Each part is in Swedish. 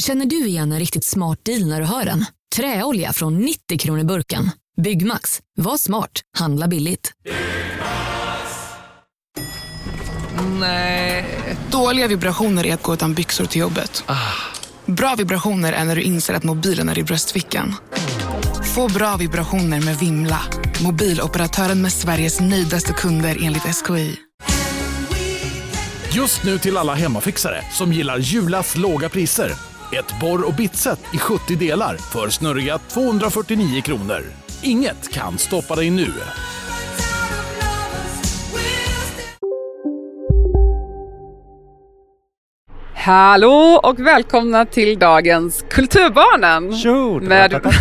Känner du igen en riktigt smart deal när du hör den? Träolja från 90 kronor burken. Byggmax. Var smart. Handla billigt. Nej. Dåliga vibrationer är att gå utan byxor till jobbet. Bra vibrationer är när du inser att mobilen är i bröstfickan. Få bra vibrationer med Vimla. Mobiloperatören med Sveriges nöjdaste kunder enligt SKI. Just nu till alla hemmafixare som gillar Julas låga priser. Ett borr och bitset i 70 delar för snurriga 249 kronor. Inget kan stoppa dig nu. Hallå och välkomna till dagens Kulturbarnen. Tjo! Med-.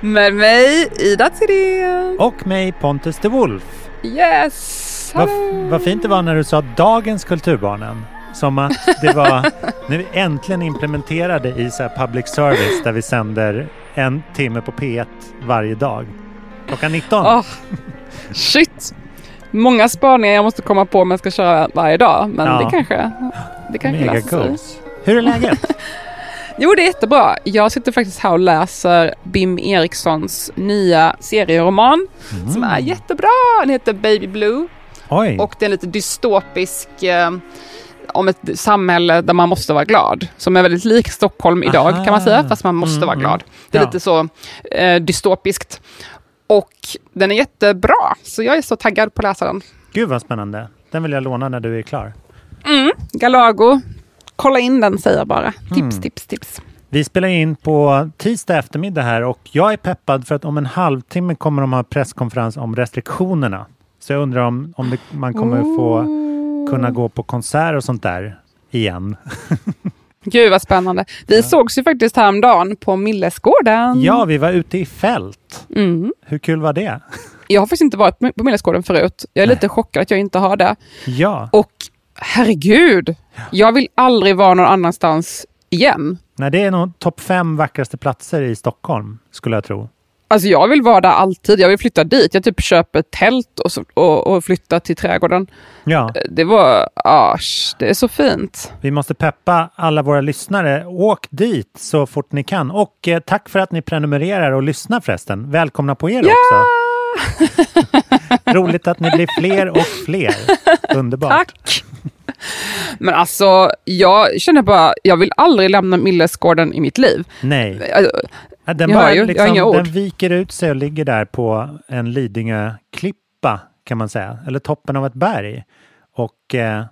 Med mig, Ida Thyrén. Och mig Pontus de Wolf. Yes! Vad, vad fint det var när du sa dagens Kulturbarnen. Som att det var när vi äntligen implementerade i så public service där vi sänder en timme på P1 varje dag. Klockan 19. Åh, shit! Många spaningar jag måste komma på om jag ska köra varje dag. Men Ja. det kanske, det kanske Mega löser sig. goals. Hur är läget? Jo, det är jättebra. Jag sitter faktiskt här och läser Bim Erikssons nya serieroman som är jättebra. Den heter Baby Blue. Oj, Och det är lite dystopisk eh, om ett samhälle där man måste vara glad. Som är väldigt lik Stockholm idag Aha. kan man säga, fast man måste Mm, vara mm. glad. Det är Ja. lite så eh, dystopiskt. Och den är jättebra, så jag är så taggad på att läsa den. gud vad spännande. Den vill jag låna när du är klar. Mm, Galago, kolla in den säger jag bara. Tips, Mm. tips, tips. Vi spelar in på tisdag eftermiddag här och jag är peppad för att om en halvtimme kommer de ha presskonferens om restriktionerna. Så jag undrar om, om det, man kommer få kunna gå på konsert och sånt där igen. Gud vad spännande. Vi sågs ju faktiskt häromdagen på Millesgården. Ja, vi var ute i fält. Mm. Hur kul var det? Jag har faktiskt inte varit på Millesgården förut. Jag är lite chockad att jag inte har det. Ja, Och herregud, jag vill aldrig vara någon annanstans igen. Nej, det är nog topp fem vackraste platser i Stockholm, skulle jag tro. Alltså jag vill vara där alltid. Jag vill flytta dit. Jag typ köper tält och, så, och, och flyttar till trädgården. Ja, Det var, asch, det är så fint. vi måste peppa alla våra lyssnare. Åk dit så fort ni kan. Och eh, tack för att ni prenumererar och lyssnar förresten. Välkomna på er också. Roligt att ni blir fler och fler. Underbart. Tack! Men alltså, jag känner bara, jag vill aldrig lämna Millesgården i mitt liv. Nej, Alltså, den, bara, ju, liksom, den viker ut sig och ligger där på en Lidingö-klippa kan man säga. Eller toppen av ett berg. Och eh,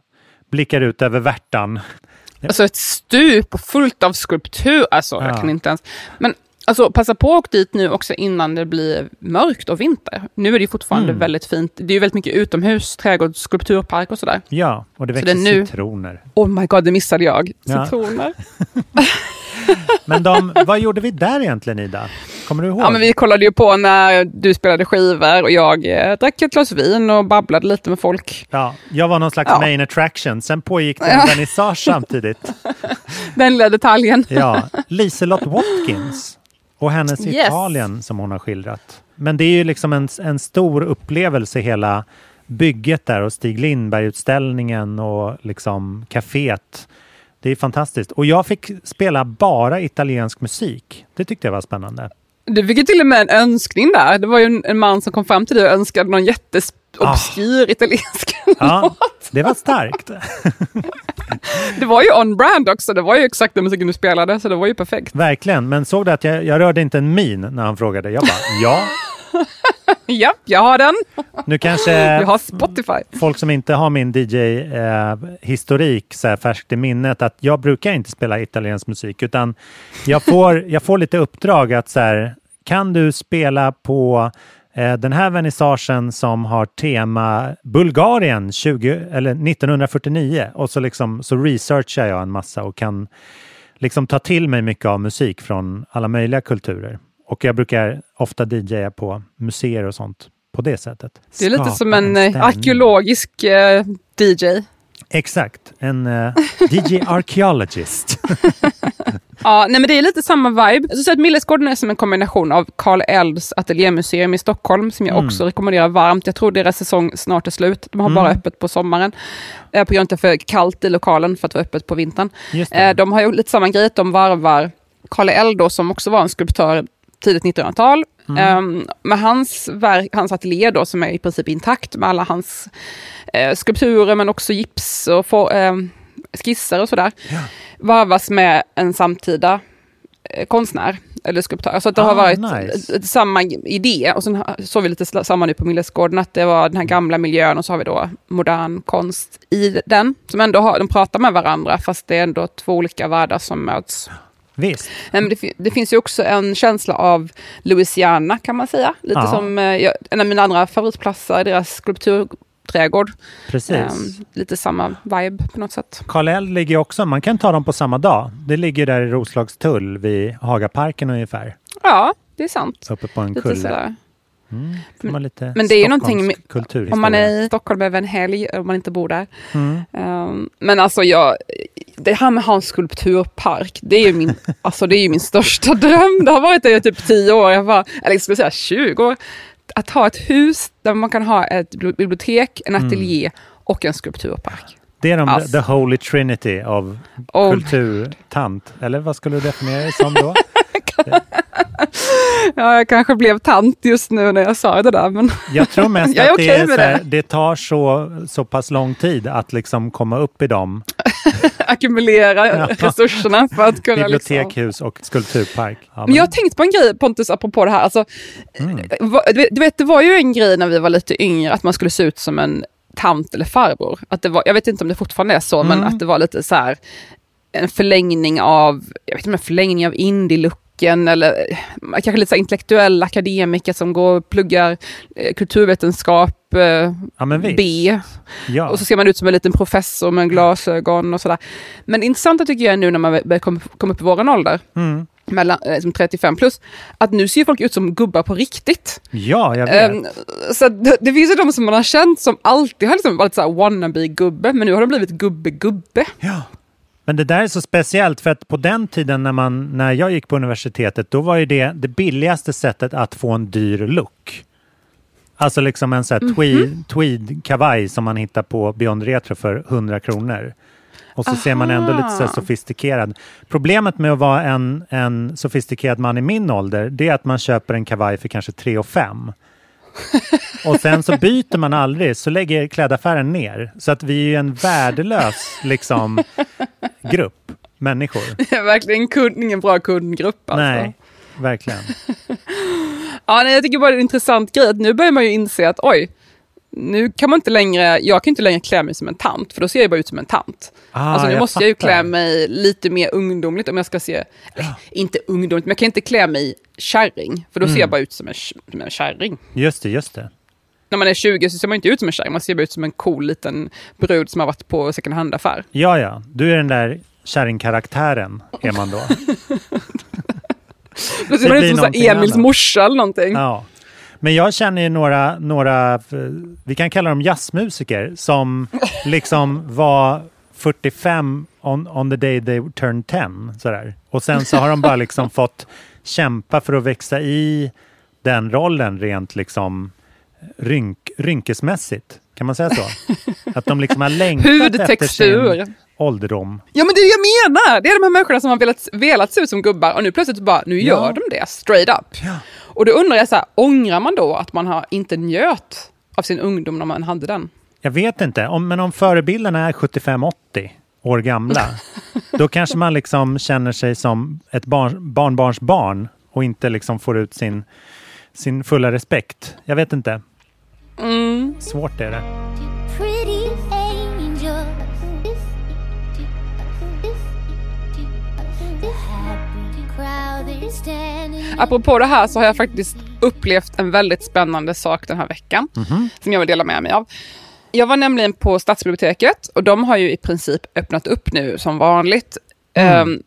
blickar ut över Värtan. Alltså ett stup fullt av skulptur. Alltså, Ja. jag kan inte ens. Men alltså, passa på att åka dit nu också innan det blir mörkt och vinter. Nu är det fortfarande Mm. väldigt fint. Det är ju väldigt mycket utomhus, trädgård, skulpturpark och sådär. Ja, och det växer det citroner. Oh my god, det missade jag. Ja. Citroner. Men de, vad gjorde vi där egentligen Ida? Kommer du ihåg? Ja, men vi kollade ju på när du spelade skivor och jag eh, drack ett glas vin och babblade lite med folk. Ja, jag var någon slags Ja. main attraction. Sen pågick det en Ja. vernissage samtidigt. Den lilla detaljen. Ja, Liselott Watkins och hennes Yes. Italien som hon har skildrat. Men det är ju liksom en, en stor upplevelse hela bygget där och Stig Lindberg-utställningen och liksom kaféet. Det är fantastiskt. Och jag fick spela bara italiensk musik. Det tyckte jag var spännande. Du fick ju till och med en önskning där. Det var ju en, en man som kom fram till dig och önskade någon jätteobskyr italiensk Ja, låt. det var starkt. Det var ju on-brand också. Det var ju exakt den musiken du spelade, så det var ju perfekt. Verkligen. Men såg du att jag, jag rörde inte en min när han frågade? Jag bara, ja. Ja, jag har den. Nu kanske Jag har Spotify. folk som inte har min DJ-historik så här färskt i minnet att jag brukar inte spela italiensk musik utan jag får, jag får lite uppdrag att så här, kan du spela på eh, den här vernissagen som har tema Bulgarien 20, eller 1949 och så, liksom, så researchar jag en massa och kan liksom ta till mig mycket av musik från alla möjliga kulturer. Och jag brukar ofta DJa på museer och sånt på det sättet. Det är lite Skapa som en, eh, stämning. arkeologisk eh, DJ. Exakt, en eh, DJ archaeologist. Ja, nej men det är lite samma vibe. Jag skulle att Millesgården är som en kombination av Karl Elds ateljémuseum i Stockholm, som jag också rekommenderar varmt. Jag tror deras säsong snart är slut. De har bara öppet på sommaren. Eh, på grund av att det är för kallt i lokalen för att vara öppet på vintern. Eh, de har gjort lite samma grej, de varvar Karl Eld då, som också var en skulptör tidigt 1900-tal. Um, med hans, verk, hans ateljé då, som är i princip intakt med alla hans eh, skulpturer men också gips och for, eh, skisser och sådär. Varvas med en samtida eh, konstnär eller skulptör. Så att det Ah, har varit nice. samma idé. Och sen såg vi lite samma nu på Millesgården, att det var den här gamla miljön och så har vi då modern konst i den. Som ändå har, de pratar med varandra fast det är ändå två olika världar som möts. Visst. Men det, det finns ju också en känsla av Louisiana kan man säga. Lite Ja. som eh, jag, en av mina andra favoritplatser är deras skulpturträdgård. Precis. Ehm, lite samma vibe på något sätt. Karl Eld ligger också, man kan ta dem på samma dag. Det ligger där i Roslagstull vid Hagaparken ungefär. Ja, det är sant. Uppe på en Lite kulle. sådär. Var lite Men det är ju någonting. Om man är i Stockholm över en helg, om man inte bor där. Mm. Ehm, men alltså jag, det här med att ha en skulpturpark, det är ju min, alltså det är min största dröm. Det har varit det i typ tio år, jag bara, eller jag skulle säga 20 år. Att ha ett hus där man kan ha ett bibliotek, en Mm. ateljé och en skulpturpark. Det är de, Alltså. the holy trinity av Och- kulturtant. Eller vad skulle du definiera det som då? Ja, jag kanske blev tant just nu när jag sa det där, men Jag tror mest Jag att det, är här, det. tar så, så pass lång tid att liksom komma upp i dem. ackumulera Ja. resurserna för att kunna liksom... hus och skulpturpark. Ja, Men jag har tänkt på en grej Pontus, apropå det här. Alltså, Mm. eh, du vet- det var ju en grej när vi var lite yngre, att man skulle se ut som en tant eller farbror. Att det var, jag vet inte om det fortfarande är så, men Mm. att det var lite så här en förlängning av, jag vet inte en förlängning av indie-looken eller eh, kanske lite så intellektuella akademiker som går och pluggar eh, kulturvetenskap, eh, ja. B. Ja. Och så ser man ut som en liten professor med glasögon och sådär. Men det intressanta tycker jag är nu när man börjar komma upp i våran ålder, Mm. mellan, eh, som 35 plus, att nu ser folk ut som gubbar på riktigt. ja, jag vet. Ehm, så det, det finns ju de som man har känt som alltid har liksom varit så här wannabe-gubbe, men nu har de blivit gubbe-gubbe. Ja. Men det där är så speciellt för att på den tiden när, man, när jag gick på universitetet då var ju det det billigaste sättet att få en dyr look. Alltså liksom en sån här tweed, tweed-kavaj som man hittar på Beyond Retro för 100 kronor. Och så ser man ändå lite så Aha. sofistikerad. Problemet med att vara en, en sofistikerad man i min ålder det är att man köper en kavaj för kanske 3 och 5. Och sen så byter man aldrig, så lägger klädaffären ner. Så att vi är ju en värdelös liksom, grupp människor. Det är verkligen kund, ingen bra kundgrupp alltså. Nej, verkligen. Ja, nej, jag tycker bara det är en intressant grej att nu börjar man ju inse att oj, nu kan man inte längre, jag kan inte längre klä mig som en tant, för då ser jag bara ut som en tant. Ah, alltså nu jag måste jag ju fattar. klä mig lite mer ungdomligt om jag ska se, eller, inte ungdomligt, men jag kan inte klä mig kärring, för då Mm. ser jag bara ut som en, som en kärring. Just det, just det. När man är 20 så ser man inte ut som en kärring, man ser bara ut som en cool liten brud som har varit på second hand-affär. Ja, ja, du är den där kärringkaraktären, är man då. Då ser man ut som Emils annat. morsa eller någonting. Ja. Men jag känner ju några, några, vi kan kalla dem jazzmusiker, som liksom var 45 on, on the day they turned 10. Sådär. Och sen så har de bara liksom fått kämpa för att växa i den rollen rent liksom rynk, rynkesmässigt. Kan man säga så? Att de liksom har längtat efter sin ålderdom. Ja men det är det jag menar! Det är de här människorna som har velat, velat se ut som gubbar och nu plötsligt bara, nu gör Ja. de det straight up. Och då undrar jag så här, ångrar man då att man har inte njöt av sin ungdom när man hade den? Jag vet inte, om, men om förebilderna är 75-80 år gamla, då kanske man liksom känner sig som ett barn, barnbarns barn och inte liksom får ut sin, sin fulla respekt. Jag vet inte. Mm. Svårt är det. Apropå det här så har jag faktiskt upplevt en väldigt spännande sak den här veckan. Som jag vill dela med mig av. Jag var nämligen på Stadsbiblioteket och de har ju i princip öppnat upp nu som vanligt. Ehm,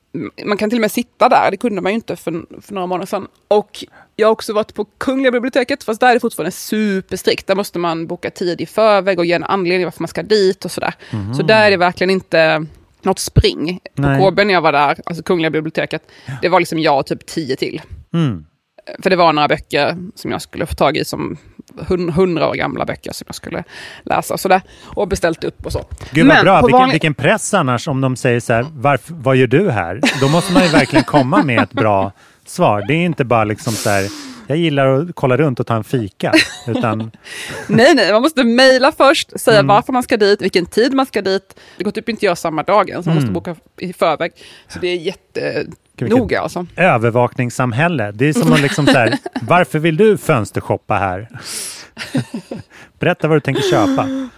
man kan till och med sitta där, det kunde man ju inte för, för några månader sedan. Och jag har också varit på Kungliga biblioteket, fast där är det fortfarande superstrikt. Där måste man boka tid i förväg och ge en anledning varför man ska dit och sådär. Så där är det verkligen inte något spring på. KB när jag var där, alltså Kungliga biblioteket. Det var liksom jag och typ tio till. Mm. För det var några böcker som jag skulle få tag i som hun- hundra år gamla böcker som jag skulle läsa och sådär. Och beställt upp och så. Gud vad Men bra. Vilken, vanlig- vilken press annars om de säger så här, varför, vad gör du här? Då måste man ju verkligen komma med ett bra svar. Det är inte bara liksom så här, jag gillar att kolla runt och ta en fika. Utan, Nej, nej, man måste mejla först, säga Mm. varför man ska dit, vilken tid man ska dit. Det går typ inte att göra samma dag ens, man måste Mm. boka i förväg. Så det är vilket- jättenoga alltså. övervakningssamhälle. Det är som att liksom så här, varför vill du fönstershoppa här? Berätta vad du tänker köpa.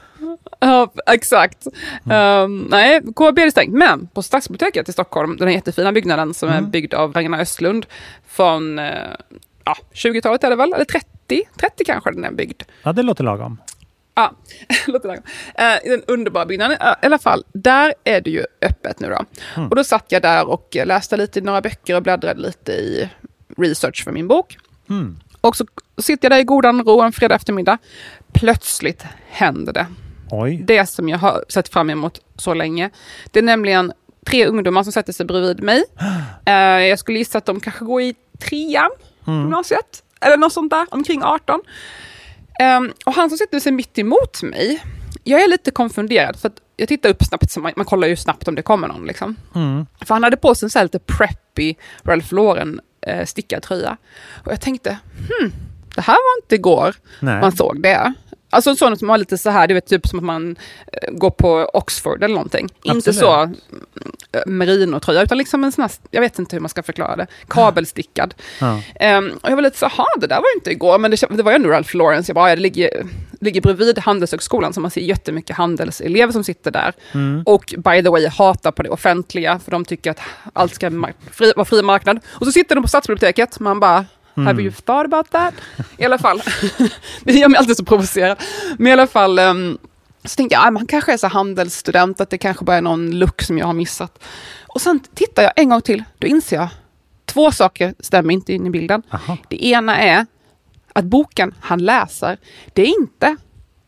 Ja, exakt. Mm. Um, nej, KB är stängt. Men på Stadsbiblioteket i Stockholm, den här jättefina byggnaden som Mm. är byggd av Ragnar Östlund från eh, ja, 20-talet är det väl, eller 30? 30 kanske den är byggd. Ja, det låter lagom. Ja, låter lagom. Eh, den underbara byggnaden. Eh, I alla fall, där är det ju öppet nu då. Mm. Och då satt jag där och läste lite i några böcker och bläddrade lite i research för min bok. Mm. Och så sitter jag där i godan ro en fredag eftermiddag. Plötsligt händer det. Oj. Det som jag har sett fram emot så länge. Det är nämligen tre ungdomar som sätter sig bredvid mig. Eh, jag skulle gissa att de kanske går i trean på gymnasiet. Eller något sånt där, omkring 18. Ehm, och han som sitter sig mitt emot mig, jag är lite konfunderad för att jag tittar upp snabbt, så man, man kollar ju snabbt om det kommer någon. Liksom. Mm. För han hade på sig en sån här lite preppy Ralph Lauren eh, stickad tröja. Och jag tänkte, hmm, det här var inte igår Nej. man såg det. Alltså sån som var lite så här, du vet typ som att man eh, går på Oxford eller någonting. Inte Absolut. så mm, eh, merino-tröja, utan liksom en sån här, jag vet inte hur man ska förklara det, kabelstickad. Ja. Ehm, och jag var lite så här, det där var ju inte igår, men det, det var ju ändå Ralph Lauren, så jag bara, ja, det ligger, ligger bredvid Handelshögskolan, så man ser jättemycket handelselever som sitter där. Mm. Och by the way, hatar på det offentliga, för de tycker att allt ska fri, vara fri marknad. Och så sitter de på Stadsbiblioteket, man bara, have you thought about that? I alla fall, det gör mig alltid så provocerad. Men i alla fall, ehm, så tänkte jag, ah, man kanske är så handelsstudent, att det kanske bara är någon look som jag har missat. Och sen tittar jag en gång till, då inser jag, två saker stämmer inte in i bilden. Aha. Det ena är att boken han läser, det är inte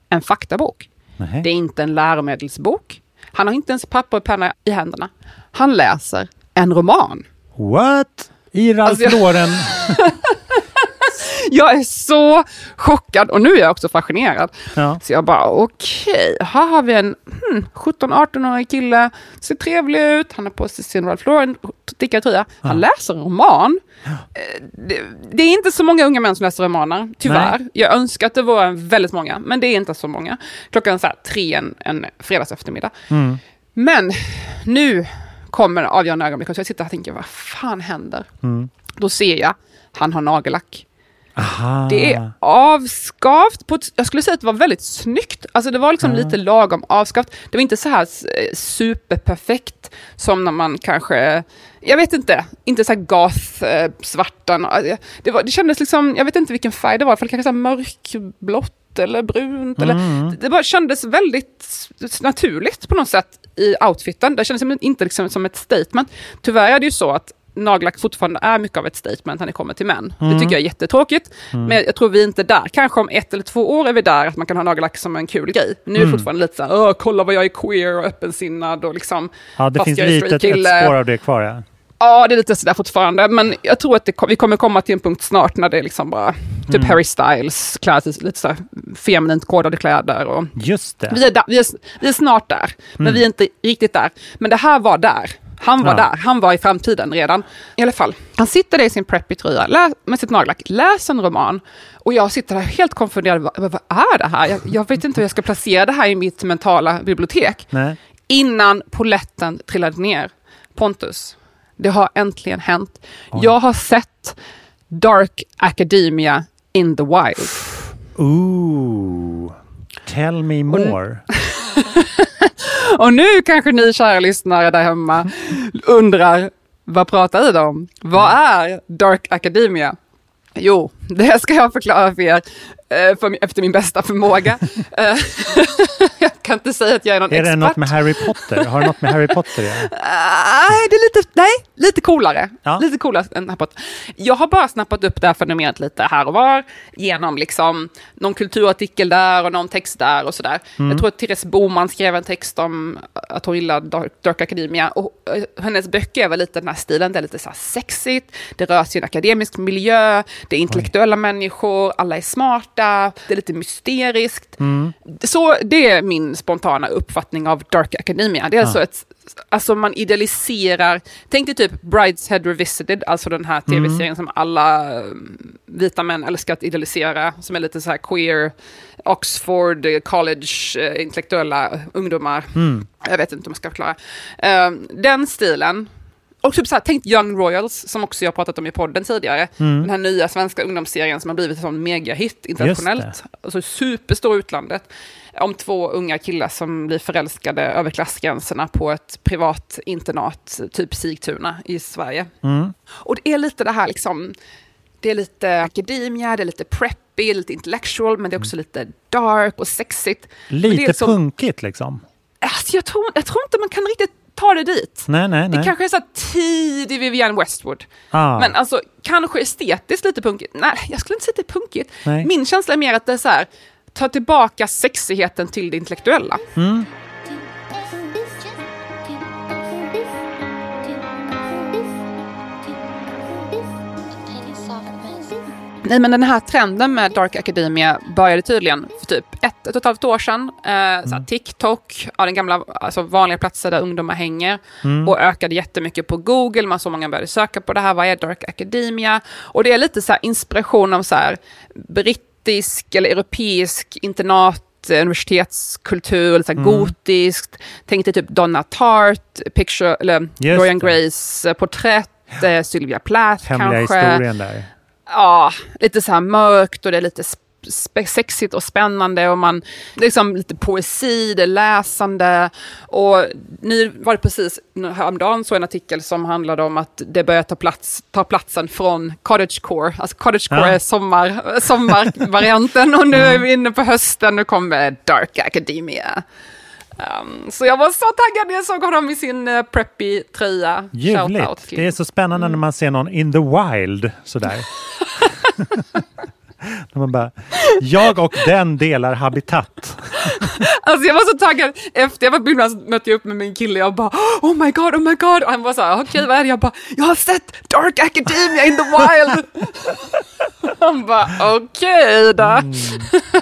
en faktabok. Nej. Det är inte en läromedelsbok. Han har inte ens papper och penna i händerna. Han läser en roman. What? I Ralph Alltså, jag- Lauren? Jag är så chockad och nu är jag också fascinerad. Ja. Så jag bara okej, här har vi en hmm, 17-18-årig kille, ser trevlig ut, han har på sig sin Ralph Lauren stickad tröja. Han läser en roman. Eh, Det, det är inte så många unga män som läser romaner, tyvärr. Jag önskar att det var väldigt många, men det är inte så många. Klockan så här tre en, en fredags eftermiddag. Mm. Men nu kommer avgörande ögonblick så jag sitter och tänker, vad fan händer? Mm. Då ser jag, han har nagellack. Aha. Det är avskavt. På ett, jag skulle säga att det var väldigt snyggt. Alltså det var liksom lite lagom avskavt. Det var inte så här eh, superperfekt som när man kanske, jag vet inte, inte så här goth-svarta. det, var- det kändes liksom, jag vet inte vilken färg det var, för kanske så mörkblått eller brunt. Eller, det bara kändes väldigt naturligt på något sätt i outfiten. Det kändes inte liksom som ett statement. Tyvärr är det ju så att nagellack fortfarande är mycket av ett statement när det kommer till män. Det tycker jag är jättetråkigt. Men jag tror vi är inte där. Kanske om ett eller två år är vi där, att man kan ha nagellack som en kul grej. Nu är det fortfarande lite så här, "Åh, kolla vad jag är queer och öppensinnad och liksom... Ja, det finns lite ett, ett spår av det kvar. Ja. Ja, det är lite sådär fortfarande. Men jag tror att det, vi kommer komma till en punkt snart när det är liksom bara typ Harry Styles, klär sig lite sådär feminint kodade kläder. Och Just det. vi, är där, vi, är, vi är snart där, men vi är inte riktigt där. Men det här var där. Han var Ja. där, han var i framtiden redan. I alla fall, han sitter där i sin preppy-tröja lä- med sitt nagellack, läser en roman. Och jag sitter där helt konfunderad, vad, vad är det här? Jag, jag vet inte hur jag ska placera det här i mitt mentala bibliotek. Nej. Innan poletten trillade ner. Pontus, det har äntligen hänt. Jag har sett Dark Academia in the wild. Ooh. Tell me more. Och nu kanske ni kära lyssnare där hemma undrar, vad pratar Ida om? Vad är Dark Academia? Jo, det ska jag förklara för er för, efter min bästa förmåga. Eh, jag kan inte säga att jag är någon Är det expert. något med Harry Potter? Har det något med Harry Potter att göra? Nej, det är lite, nej, lite coolare. Ja. Lite coolare än Harry Potter. Jag har bara snappat upp det här fenomenet lite här och var genom liksom någon kulturartikel där och någon text där och sådär. Mm. Jag tror att Therese Boman skrev en text om att hon gillar Dark, Dark Academia och eh, hennes böcker är väl lite den här stilen, det är lite så här sexigt, det rör sig i en akademisk miljö, det är intellektuella människor, alla är smarta, det är lite mysteriskt. Mm. Så det är min spontana uppfattning av Dark Academia. Det är alltså Ja. ett Alltså man idealiserar, tänk dig typ Brideshead Revisited, alltså den här tv-serien som alla eh, vita män älskar att idealisera, som är lite så här queer, Oxford, college, eh, intellektuella ungdomar. Jag vet inte om jag ska förklara. Eh, den stilen, och typ så här, tänk Young Royals, som också jag pratat om i podden tidigare. Den här nya svenska ungdomsserien som har blivit en sån megahit internationellt. Alltså superstor utlandet. Om två unga killar som blir förälskade över klassgränserna på ett privat internat, typ Sigtuna i Sverige. Och det är lite det här liksom, det är lite akademia, det är lite preppy, lite intellectual, men det är också lite dark och sexigt. Lite så- punkigt liksom. Alltså, jag, tror, jag tror inte man kan riktigt ta det dit. Nej, nej, Det nej. kanske är så tidig Vivienne Westwood. Ah. Men alltså, kanske estetiskt lite punkigt. Nej, jag skulle inte säga att det är punkigt. Min känsla är mer att det är så här, ta tillbaka sexigheten till det intellektuella. Nej, men den här trenden med Dark Academia började tydligen för typ ett, ett och ett halvt år sedan. Eh, Mm. TikTok, ja, den gamla alltså vanliga platser där ungdomar hänger. Mm. Och ökade jättemycket på Google. Man så många började söka på det här. Vad är Dark Academia? Och det är lite så inspiration av så här brittisk eller europeisk internat universitetskultur, så Mm. gotiskt. Tänk dig typ Donna Tartt, picture, eller Just Dorian. Grays eh, porträtt, eh, Sylvia Plath Hemliga kanske. historien där. Ja, lite så här mörkt och det är lite sexigt och spännande och man, liksom lite poesi, det är läsande. Och nu var det precis häromdagen så en artikel som handlade om att det börjar ta, plats, ta platsen från cottagecore. Alltså cottagecore Ja. är sommar, sommarvarianten och nu är vi inne på hösten, nu kommer Dark Academia. Um, så jag var så taggad när jag såg honom i sin uh, preppy tröja. Ljuvligt. Det är så spännande när man ser någon in the wild sådär. När man bara, jag och den delar habitat. Alltså jag var så taggad. Efter jag var på gymnasiet mötte jag upp med min kille. Jag bara oh my god, oh my god. Och han var så här, okej vad är det? Jag bara, jag har sett Dark Academia in the wild. Han bara, okej då. Mm.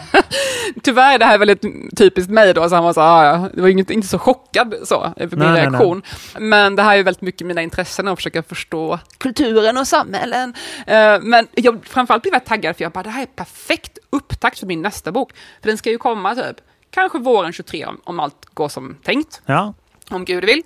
Tyvärr är det här väldigt typiskt mig då. Så han var så här, "Ah, var inget, inte så chockad så, över min Nej, nej, reaktion. Men det här är väldigt mycket mina intressen att försöka förstå kulturen och samhällen. Eh, men jag framförallt blev jag taggad för jag bara, det här är perfekt upptakt för min nästa bok. För den ska ju komma typ, kanske våren 23 om, om allt går som tänkt Ja, om Gud vill.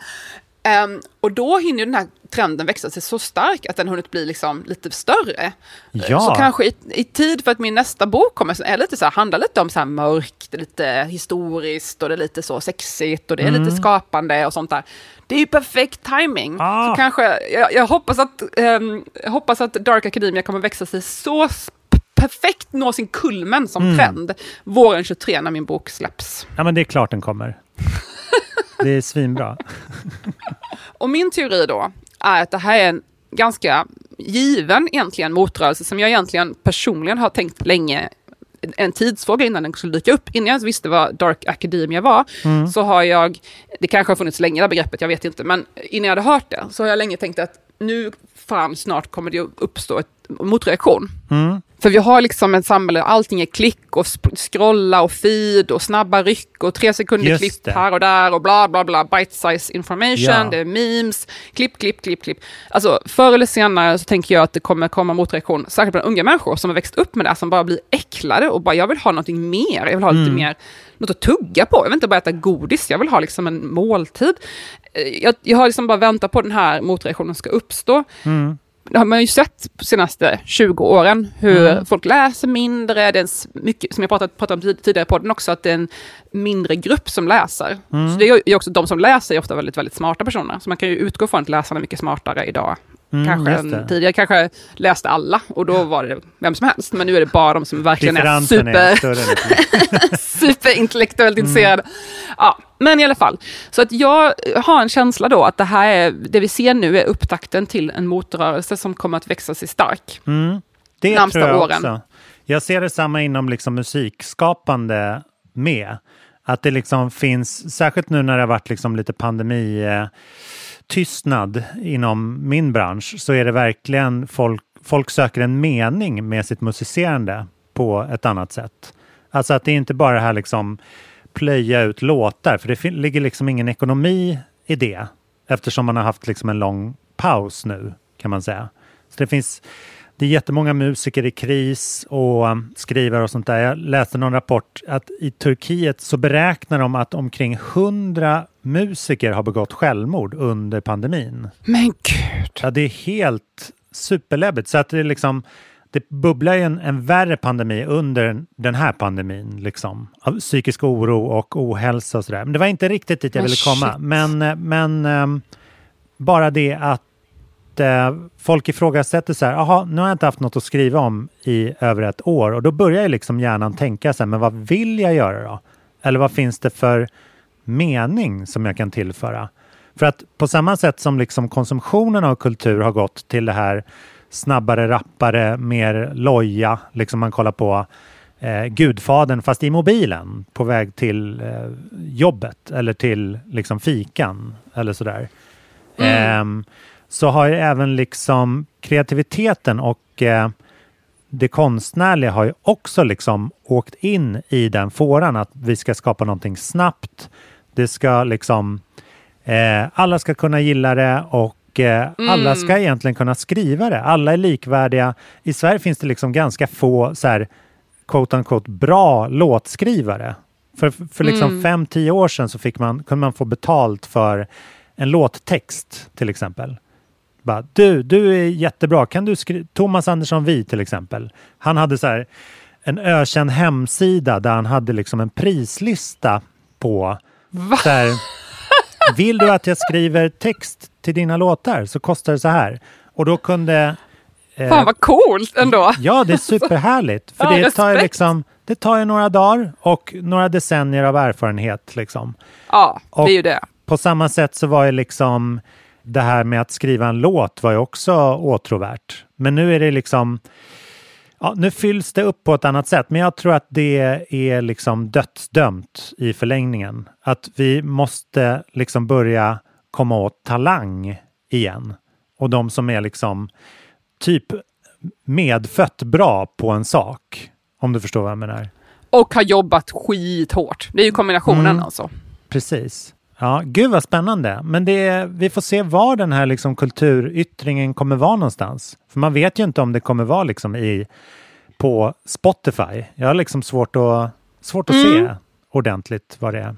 Ehm, och då hinner den här trenden växa sig så stark att den hunnit bli liksom lite större. Ja. Så kanske i, i tid för att min nästa bok kommer, så är lite så här, handlar lite om så här mörkt, lite historiskt och det är lite så sexigt och det är lite skapande och sånt där. Det är ju perfekt timing. Ah. Så kanske, jag, jag, hoppas att, ehm, jag hoppas att Dark Academia kommer växa sig så perfekt nå sin kulmen som trend våren 23 när min bok släpps. ja men det är klart den kommer. Det är svinbra. Och min teori då är att det här är en ganska given egentligen motrörelse som jag egentligen personligen har tänkt länge en tidsfråga innan den skulle dyka upp. Innan jag ens visste vad Dark Academia var, så har jag, det kanske har funnits länge det begreppet, jag vet inte, men innan jag hade hört det så har jag länge tänkt att nu fan snart kommer det att uppstå ett motreaktion. För vi har liksom ett samhälle där allting är klick och scrolla och feed och snabba ryck och tre sekunder Just klipp det. här och där och bla bla bla, bite size information, Ja. det är memes, klipp, klipp, klipp, klipp. Alltså förr eller senare så tänker jag att det kommer komma motreaktion, särskilt bland unga människor som har växt upp med det, som bara blir äcklade och bara jag vill ha någonting mer, jag vill ha lite mer, något att tugga på, jag vill inte bara äta godis, jag vill ha liksom en måltid. Eh, Jag, jag har liksom bara väntat på den här motreaktionen ska uppstå. Det har man ju sett de senaste 20 åren, hur folk läser mindre, det är mycket, som jag pratat, pratat om tid- tidigare på den också, att det är en mindre grupp som läser. Så det är också de som läser är ofta väldigt, väldigt smarta personer, så man kan ju utgå från att läsarna är mycket smartare idag Mm, kanske tidigare. Kanske läste alla och då var det vem som helst. Men nu är det bara de som verkligen är är super, större. nu. superintellektuellt Mm. intresserade. Ja, men i alla fall. Så att jag har en känsla då att det här är, det vi ser nu är upptakten till en motrörelse som kommer att växa sig stark. Mm, det Närmsta tror jag åren. också. Jag ser detsamma inom liksom musikskapande med. Att det liksom finns, särskilt nu när det har varit liksom lite pandemi tystnad inom min bransch, så är det verkligen folk, folk söker en mening med sitt musicerande på ett annat sätt. Alltså att det är inte bara det här liksom plöja ut låtar, för det ligger liksom ingen ekonomi i det eftersom man har haft liksom en lång paus nu kan man säga. Så det finns det är jättemånga musiker i kris och skrivare och sånt där. Jag läste någon rapport att i Turkiet så beräknar de att omkring 100 musiker har begått självmord under pandemin. Men gud! Ja, det är helt superläbbigt. Så att det är liksom det bubblar ju en, en värre pandemi under den här pandemin, liksom. Av psykisk oro och ohälsa och sådär. Men det var inte riktigt dit jag Men ville komma. shit. Men, eh, men ehm, bara det att eh, folk ifrågasätter så här, jaha, nu har jag inte haft något att skriva om i över ett år. Och då börjar ju liksom hjärnan tänka så här, men vad vill jag göra då? Eller vad finns det för mening som jag kan tillföra? För att på samma sätt som liksom konsumtionen av kultur har gått till det här snabbare, rappare, mer loja, liksom man kollar på eh, Gudfadern fast i mobilen på väg till eh, jobbet eller till liksom fikan eller sådär. Ehm, så har ju även liksom kreativiteten och eh, det konstnärliga har ju också liksom åkt in i den fåran att vi ska skapa någonting snabbt. Det ska liksom eh, alla ska kunna gilla det och eh, alla ska egentligen kunna skriva det. Alla är likvärdiga. I Sverige finns det liksom ganska få så här quote unquote bra låtskrivare. För, för liksom fem, tio år sedan så fick man, kunde man få betalt för en låttext till exempel. Bara, du, du är jättebra. Kan du skriva? Thomas Andersson Vi till exempel. Han hade så här en ökänd hemsida där han hade liksom en prislista på så här, vill du att jag skriver text till dina låtar så kostar det så här. Och då kunde... eh, Fan vad coolt ändå! Ja, det är superhärligt. För Ja, det, tar ju liksom, det tar ju några dagar och några decennier av erfarenhet. Liksom. Ja, Och- det är ju det. På samma sätt så var ju liksom det här med att skriva en låt var ju också åtråvärt. Men nu är det liksom Ja, nu fylls det upp på ett annat sätt, men jag tror att det är liksom dödsdömt i förlängningen. Att vi måste liksom börja komma åt talang igen. Och de som är liksom typ medfött bra på en sak. Om du förstår vad jag menar. Och har jobbat skithårt. Det är ju kombinationen Mm. alltså. Precis. Ja, gud vad spännande. Men det är, vi får se var den här liksom kulturyttringen kommer vara någonstans. För man vet ju inte om det kommer vara liksom i, på Spotify. Jag har liksom svårt att, svårt att se ordentligt vad det är.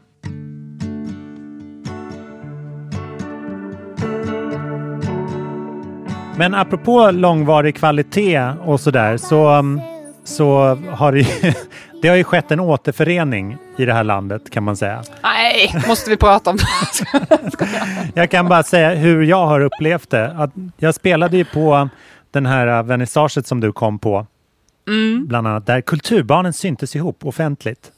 Men apropå långvarig kvalitet och sådär så, så har det, ju, det har ju skett en återförening i det här landet kan man säga. Nej, måste vi prata om. Jag kan bara säga hur jag har upplevt det. Att jag spelade ju på den här vernissaget som du kom på. Bland annat där kulturbarnen syntes ihop offentligt.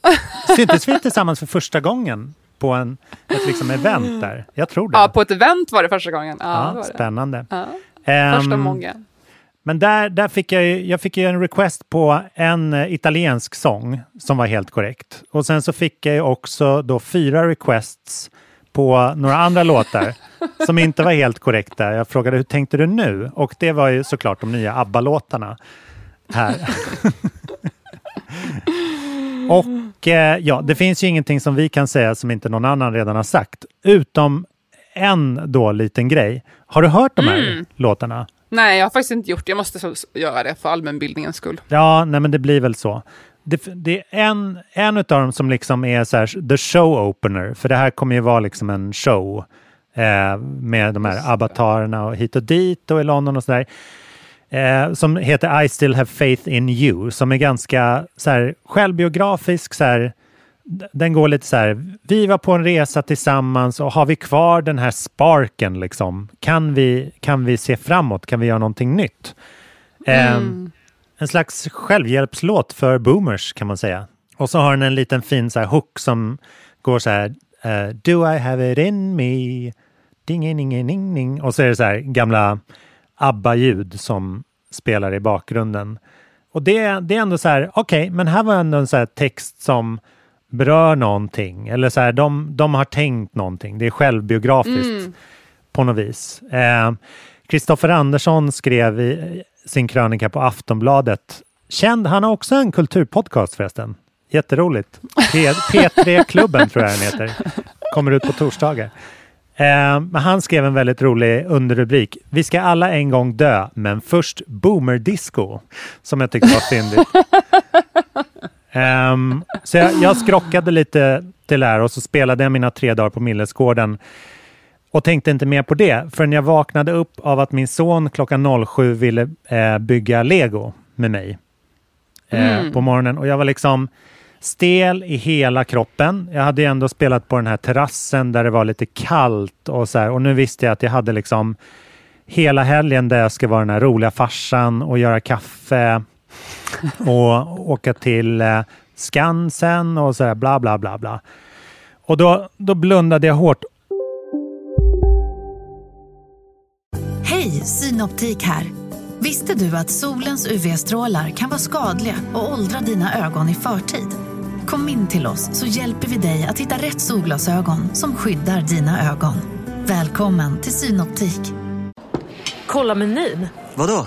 Syntes vi tillsammans för första gången på en, ett liksom event där? Jag tror det. Ja, på ett event var det första gången. Ja, Ja, det det. spännande. Ja, Ehm, första många. Men där, där fick jag, jag fick ju en request på en eh, italiensk sång som var helt korrekt. Och sen så fick jag också då fyra requests på några andra låtar som inte var helt korrekta. Jag frågade hur tänkte du nu? Och det var ju såklart de nya ABBA-låtarna här. Och eh, ja, det finns ju ingenting som vi kan säga som inte någon annan redan har sagt. Utom en då liten grej. Har du hört de här låtarna? Nej, jag har faktiskt inte gjort det. Jag måste så- göra det för allmänbildningens skull. Ja, nej men det blir väl så. Det, det är en, en av dem som liksom är så här, the show opener, för det här kommer ju vara liksom en show eh, med de här avatarerna och hit och dit och i London och sådär. Eh, som heter I still have faith in you, som är ganska så här, självbiografisk, så här, den går lite så här, vi var på en resa tillsammans och har vi kvar den här sparken liksom? Kan vi, kan vi se framåt? Kan vi göra någonting nytt? Eh, en slags självhjälpslåt för boomers kan man säga. Och så har den en liten fin så här hook som går så här, eh, Do I have it in me? Ding, ding, ding, ding. Och så är det så här gamla ABBA-ljud som spelar i bakgrunden. Och det, det är ändå så här, okej, men här var ändå en så här text som berör någonting. Eller så här, de, de har tänkt någonting. Det är självbiografiskt på något vis. Eh, Kristoffer Andersson skrev i sin krönika på Aftonbladet. Känd, han har också en kulturpodcast förresten. Jätteroligt. P- P3-klubben tror jag den heter. Kommer ut på torsdagar. Eh, han skrev en väldigt rolig underrubrik. Vi ska alla en gång dö, men först boomerdisco. Som jag tyckte var fyndigt. Ehm, så jag, jag skrockade lite till det här och så spelade jag mina tre dagar på Millesgården och tänkte inte mer på det förrän jag vaknade upp av att min son klockan 07 ville eh, bygga lego med mig eh, på morgonen. Och jag var liksom stel i hela kroppen. Jag hade ju ändå spelat på den här terrassen där det var lite kallt och så här. Och nu visste jag att jag hade liksom hela helgen där jag ska vara den här roliga farsan och göra kaffe och åka till eh, Skansen och så här bla bla bla bla. Och då, då blundade jag hårt Hej, Synoptik här. Visste du att solens UV-strålar kan vara skadliga och åldra dina ögon i förtid? Kom in till oss så hjälper vi dig att hitta rätt solglasögon som skyddar dina ögon. Välkommen till Synoptik. Kolla menyn. Vadå?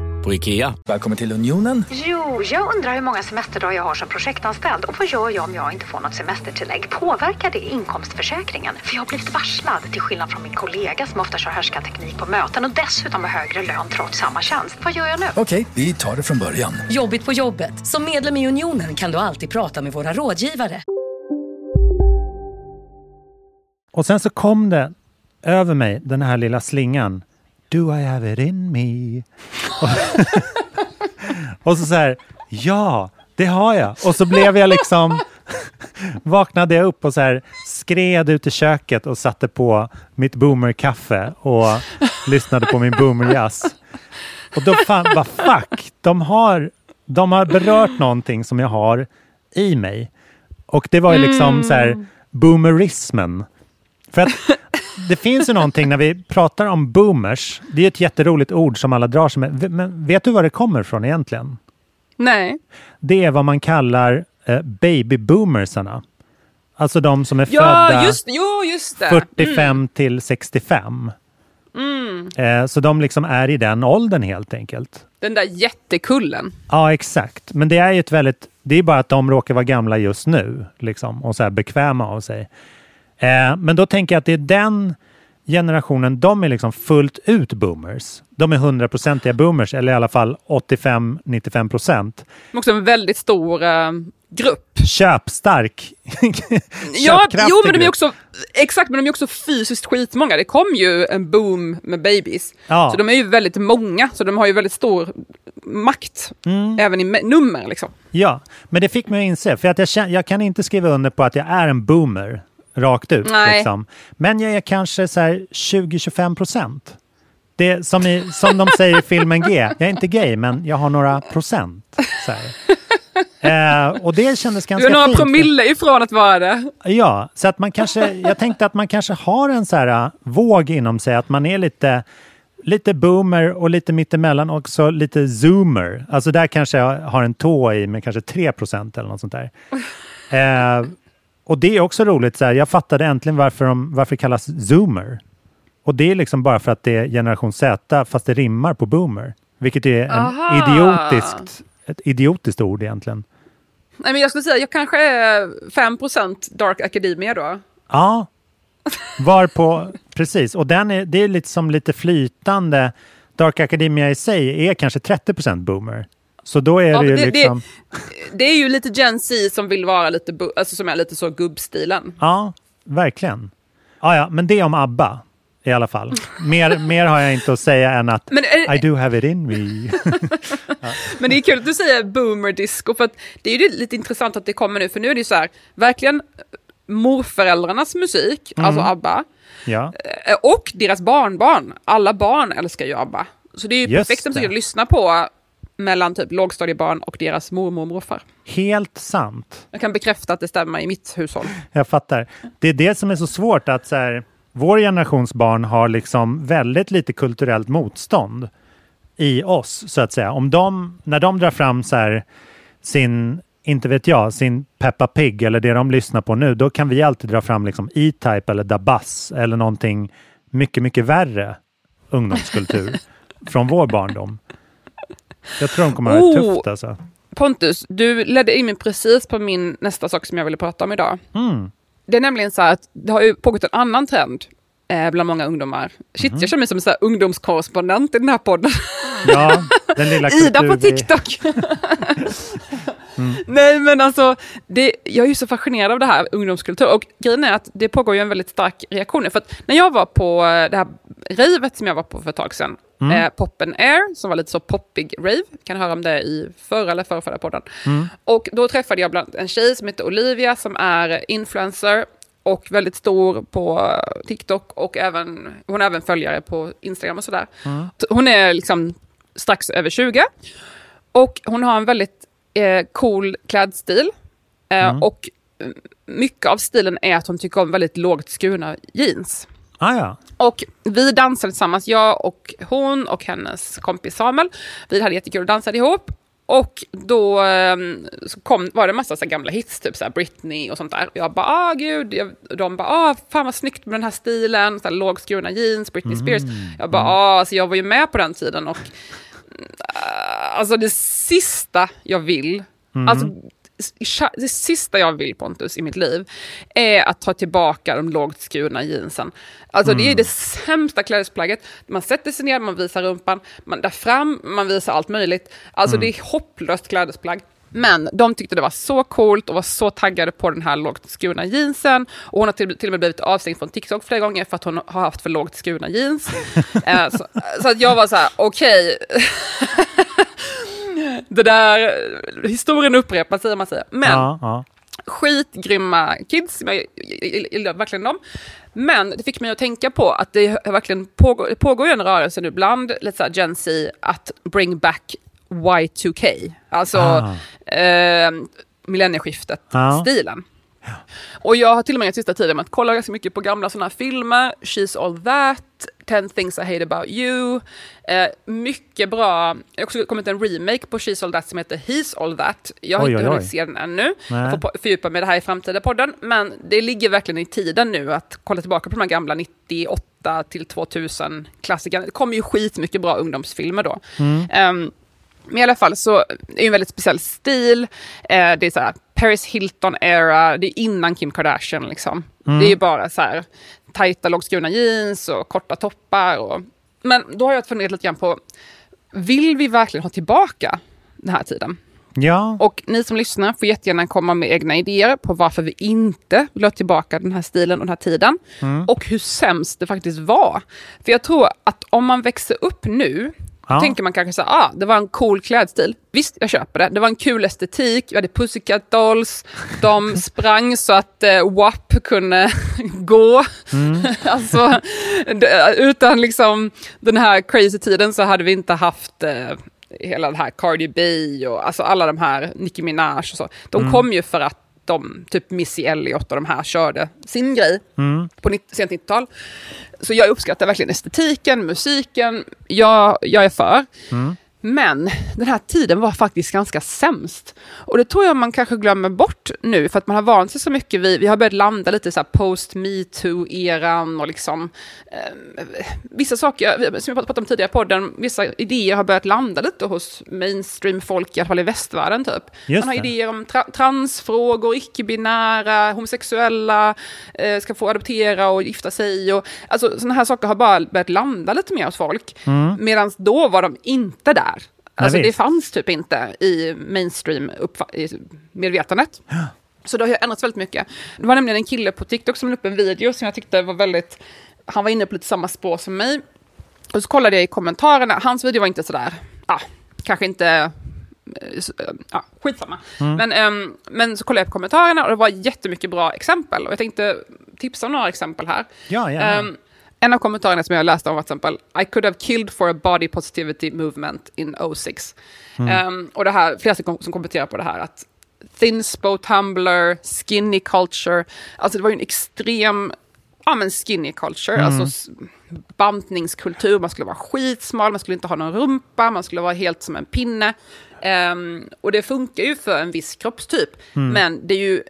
på IKEA. Välkommen till Unionen. Jo, jag undrar hur många semesterdagar jag har som projektanställd och vad gör jag om jag inte får något semestertillägg? Påverkar det inkomstförsäkringen? För jag har blivit varslad, till skillnad från min kollega som ofta kör härskarteknik på möten och dessutom har högre lön trots samma tjänst. Vad gör jag nu? Okej, vi tar det från början. Jobbigt på jobbet. Som medlem i Unionen kan du alltid prata med våra rådgivare. Och sen så kom det över mig, den här lilla slingan. Do I have it in me? och, så så här, ja, det har jag. Och så blev jag liksom, vaknade jag upp och så här skred ut i köket och satte på mitt boomerkaffe och lyssnade på min boomerjazz. Och då fan, vad fuck, de har, de har berört någonting som jag har i mig. Och det var ju liksom så här boomerismen. För att det finns ju någonting när vi pratar om boomers. Det är ett jätteroligt ord som alla drar sig med. Men vet du var det kommer ifrån egentligen? Nej. Det är vad man kallar eh, babyboomersarna. Alltså de som är Ja, födda just, jo, just det. 45 till 65. Mm. Eh, så de liksom är i den åldern helt enkelt. Den där jättekullen. Ja, exakt. Men det är ju ett väldigt... Det är bara att de råkar vara gamla just nu liksom, och så här bekväma av sig. Eh, men då tänker jag att det är den generationen, de är liksom fullt ut boomers. De är hundraprocentiga boomers, eller i alla fall 85-95 procent. Men också en väldigt stor eh, grupp. Köpstark. Ja, jo, men de är också, exakt, men de är också fysiskt skitmånga. Det kom ju en boom med babies. Ja. Så de är ju väldigt många, så de har ju väldigt stor makt, Mm. även i me- nummer liksom. Ja, men det fick mig att inse, för att jag, jag kan inte skriva under på att jag är en boomer rakt ut. Liksom. Men jag är kanske så här 20-25 procent. Det som, i, som de säger i filmen G, jag är inte gay men jag har några procent. Eh, och det kändes Du ganska är några fint. promille ifrån att vara det. Ja, så att man kanske, jag tänkte att man kanske har en så här äh, våg inom sig, att man är lite, lite boomer och lite mittemellan också lite zoomer. Alltså där kanske jag har en tå i med kanske 3 procent eller något sånt där. Eh, och det är också roligt, så här, jag fattade äntligen varför, de, varför det kallas zoomer. Och det är liksom bara för att det är generation Z fast det rimmar på boomer. Vilket är en idiotiskt, ett idiotiskt ord egentligen. Nej, men jag skulle säga jag kanske är 5% Dark Academia då. Ja, varpå, precis. Och den är, det är lite som lite flytande. Dark Academia i sig är kanske 30% boomer. Så då är Ja, det ju det- det- liksom... Det är ju lite Gen Z som vill vara lite, alltså som är lite så gubbstilen. Ja, verkligen. Ja, ja, men det om ABBA i alla fall. Mer, mer har jag inte att säga än att Men är- I do have it in me. Men det är kul att du säger boomer disco, för att det är ju lite intressant att det kommer nu, för nu är det ju så här, verkligen morföräldrarnas musik, Mm. alltså ABBA, ja. eh, och deras barnbarn. Alla barn älskar ju ABBA. Så det är ju Just perfekt musik det. att lyssna på mellan typ lågstadiebarn och deras mormor och morfar. Helt sant. Jag kan bekräfta att det stämmer i mitt hushåll. Jag fattar. Det är det som är så svårt att så här, vår generations barn har liksom väldigt lite kulturellt motstånd i oss så att säga. Om de, när de drar fram så här, sin, inte vet jag, sin Peppa Pig eller det de lyssnar på nu, då kan vi alltid dra fram liksom E-Type eller Dabas eller någonting mycket, mycket värre ungdomskultur från vår barndom. Jag tror de kommer att ha det Oh. tufft alltså. Pontus, du ledde in mig precis på min nästa sak som jag ville prata om idag. Mm. Det är nämligen så här att det har ju pågått en annan trend eh, bland många ungdomar. Shit, jag känner mig som en så här ungdomskorrespondent i den här podden. Ja, den lilla Ida på TikTok! Mm. Nej men alltså, det, jag är ju så fascinerad av det här ungdomskultur och grejen är att det pågår ju en väldigt stark reaktion. För att när jag var på eh, det här ravet som jag var på för ett tag sedan, Mm. eh, Poppen Air, som var lite så poppig rave, kan höra om det i förra eller förra, förra podden. Mm. Och då träffade jag bland en tjej som heter Olivia som är influencer och väldigt stor på TikTok och även, hon är även följare på Instagram och sådär. Mm. Hon är liksom strax över 20 och hon har en väldigt eh, cool klädstil. Eh, Mm. Och eh, mycket av stilen är att hon tycker om väldigt lågt skurna jeans. Ah, ja. Och vi dansade tillsammans, jag och hon och hennes kompis Samuel. Vi hade jättekul och dansade ihop. Och då eh, så kom, var det en massa så gamla hits, typ så Britney och sånt där. Och jag bara, ah gud, jag, de bara, ah fan vad snyggt med den här stilen, så här lågskurna jeans, Britney Spears. Jag bara, ah, alltså jag var ju med på den tiden och uh, alltså det sista jag vill, Mm. alltså det sista jag vill Pontus i mitt liv är att ta tillbaka de lågt skurna jeansen. Alltså det är Mm. det sämsta klädesplagget. Man sätter sig ner, man visar rumpan, man där fram, man visar allt möjligt. Alltså Mm. det är hopplöst klädesplagg. Men de tyckte det var så coolt och var så taggade på den här lågt skurna jeansen. Och hon har till, till och med blivit avstängd från TikTok flera gånger för att hon har haft för lågt skurna jeans. Eh, så, så att jag var så här, okej. det där, historien upprepar sig, man säger. Men Ja, ja. skitgrymma kids, jag gillar verkligen dem. Men det fick mig att tänka på att det verkligen pågår, pågår en rörelse nu bland lite så här Gen Z att bring back Y2K, alltså Ah. eh, millennieskiftet-stilen. Och jag har till och med den sista tiden med att kolla ganska mycket på gamla sådana här filmer, She's All That, 10 Things I Hate About You. Eh, mycket bra, det har också kommit en remake på She's All That som heter He's All That. Jag har Oj, inte oj, hunnit oj. se den ännu. Nej. Jag får fördjupa mig i det här i framtida podden. Men det ligger verkligen i tiden nu att kolla tillbaka på de här gamla 98 till 2000 klassikerna. Det kommer ju skitmycket bra ungdomsfilmer då. Mm. Ehm, men i alla fall så är det en väldigt speciell stil. Eh, det är så här Paris Hilton-era, det är innan Kim Kardashian liksom. Mm. Det är ju bara så här tajta lågskurna jeans och korta toppar. Och, men då har jag funderat lite grann på, vill vi verkligen ha tillbaka den här tiden? Ja. Och ni som lyssnar får jättegärna komma med egna idéer på varför vi inte vill ha tillbaka den här stilen och den här tiden. Mm. Och hur sämst det faktiskt var. För jag tror att om man växer upp nu, Ja. då tänker man kanske så här, ah, det var en cool klädstil. Visst, jag köper det. Det var en kul estetik, vi hade Pussycat Dolls, de sprang så att eh, WAP kunde gå. alltså, det, utan liksom den här crazy tiden så hade vi inte haft eh, hela det här Cardi B och alltså alla de här, Nicki Minaj och så. De Mm. kom ju för att de, typ Missy Elliott och de här körde sin grej Mm. på 90, sent 90-tal. Så jag uppskattar verkligen estetiken, musiken, jag, jag är för. Mm. Men den här tiden var faktiskt ganska sämst. Och det tror jag man kanske glömmer bort nu, för att man har vant sig så mycket vid, vi har börjat landa lite så här post metoo-eran och liksom eh, vissa saker, som jag pratade om tidigare i podden, vissa idéer har börjat landa lite hos mainstream-folk, i alla fall i västvärlden typ. Just man har det. idéer om tra- transfrågor, icke-binära, homosexuella, eh, ska få adoptera och gifta sig. Och, alltså sådana här saker har bara börjat landa lite mer hos folk. Mm. Medan då var de inte där. Alltså det fanns typ inte i mainstream uppfa- i medvetandet. Så det har ju ändrats väldigt mycket. Det var nämligen en kille på TikTok som la upp en video som jag tyckte var väldigt, han var inne på lite samma spår som mig. Och så kollade jag i kommentarerna, hans video var inte sådär, ah, kanske inte, eh, ja, skitsamma. Mm. Men, ehm, men så kollade jag på kommentarerna och det var jättemycket bra exempel. Och jag tänkte tipsa om några exempel här. Ja, gärna. Ehm, en av kommentarerna som jag läste om var till exempel I could have killed for a body positivity movement in 06. Mm. Ehm, och det här, flera som, som kommenterar på det här att thinspo tumblr, skinny culture, alltså det var ju en extrem ja, men skinny culture, Mm. alltså bantningskultur, man skulle vara skitsmal, man skulle inte ha någon rumpa, man skulle vara helt som en pinne. Ehm, och det funkar ju för en viss kroppstyp, Mm. men det är ju,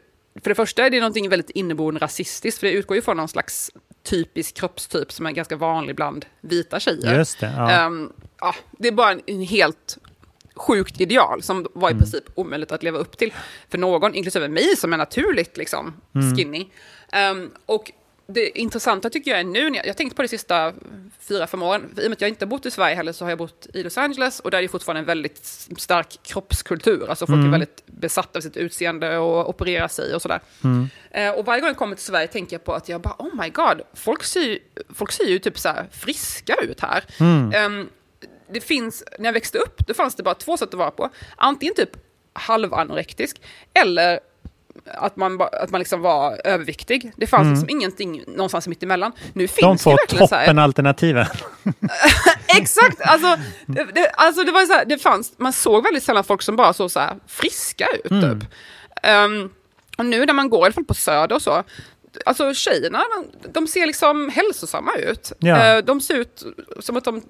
för det första är det någonting väldigt inneboende rasistiskt, för det utgår ju från någon slags typisk kroppstyp som är ganska vanlig bland vita tjejer. Just det, ja. Ehm, ja, det är bara en, en helt sjukt ideal som var i Mm. princip omöjligt att leva upp till för någon, inklusive mig som är naturligt liksom, Mm. skinny. Ehm, och det intressanta tycker jag är nu, jag, har tänkt på det sista fyra, fem åren, i och med att jag inte har bott i Sverige heller så har jag bott i Los Angeles och där är det fortfarande en väldigt stark kroppskultur, alltså folk Mm. är väldigt besatta av sitt utseende och opererar sig och sådär. Mm. Eh, och varje gång jag kommer till Sverige tänker jag på att jag bara, oh my god, folk ser, ju- folk ser ju typ så friska ut här. Mm. Ehm, det finns, när jag växte upp, då fanns det bara två sätt att vara på. Antingen typ halvanorektisk, eller att man, att man liksom var överviktig. Det fanns Mm. liksom ingenting någonstans mitt emellan. Nu finns De två toppenalternativen. Exakt! Alltså det, det, alltså det var så här, det fanns, man såg väldigt sällan folk som bara såg så här friska ut. Mm. Typ. Ehm, och nu när man går i alla fall på Söder och så, alltså tjejerna, de, ser liksom hälsosamma ut. Ja. Eh, de ser ut som att de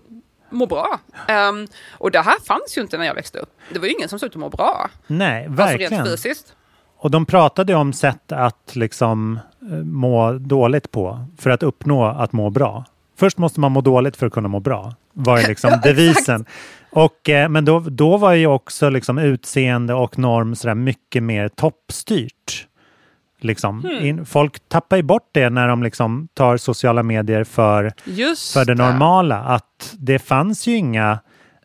mår bra. Ehm, och det här fanns ju inte när jag växte upp. Det var ju ingen som såg ut att må bra. Nej, Alltså verkligen. rent fysiskt. Och de pratade om sätt att liksom eh, må dåligt på för att uppnå att må bra. Först måste man må dåligt för att kunna må bra, var ju liksom devisen. Och, eh, men då, då var ju också liksom utseende och norm sådär mycket mer toppstyrt. Liksom. Hmm. Folk tappar ju bort det när de liksom tar sociala medier för, Just för det det. normala. Att det fanns ju inga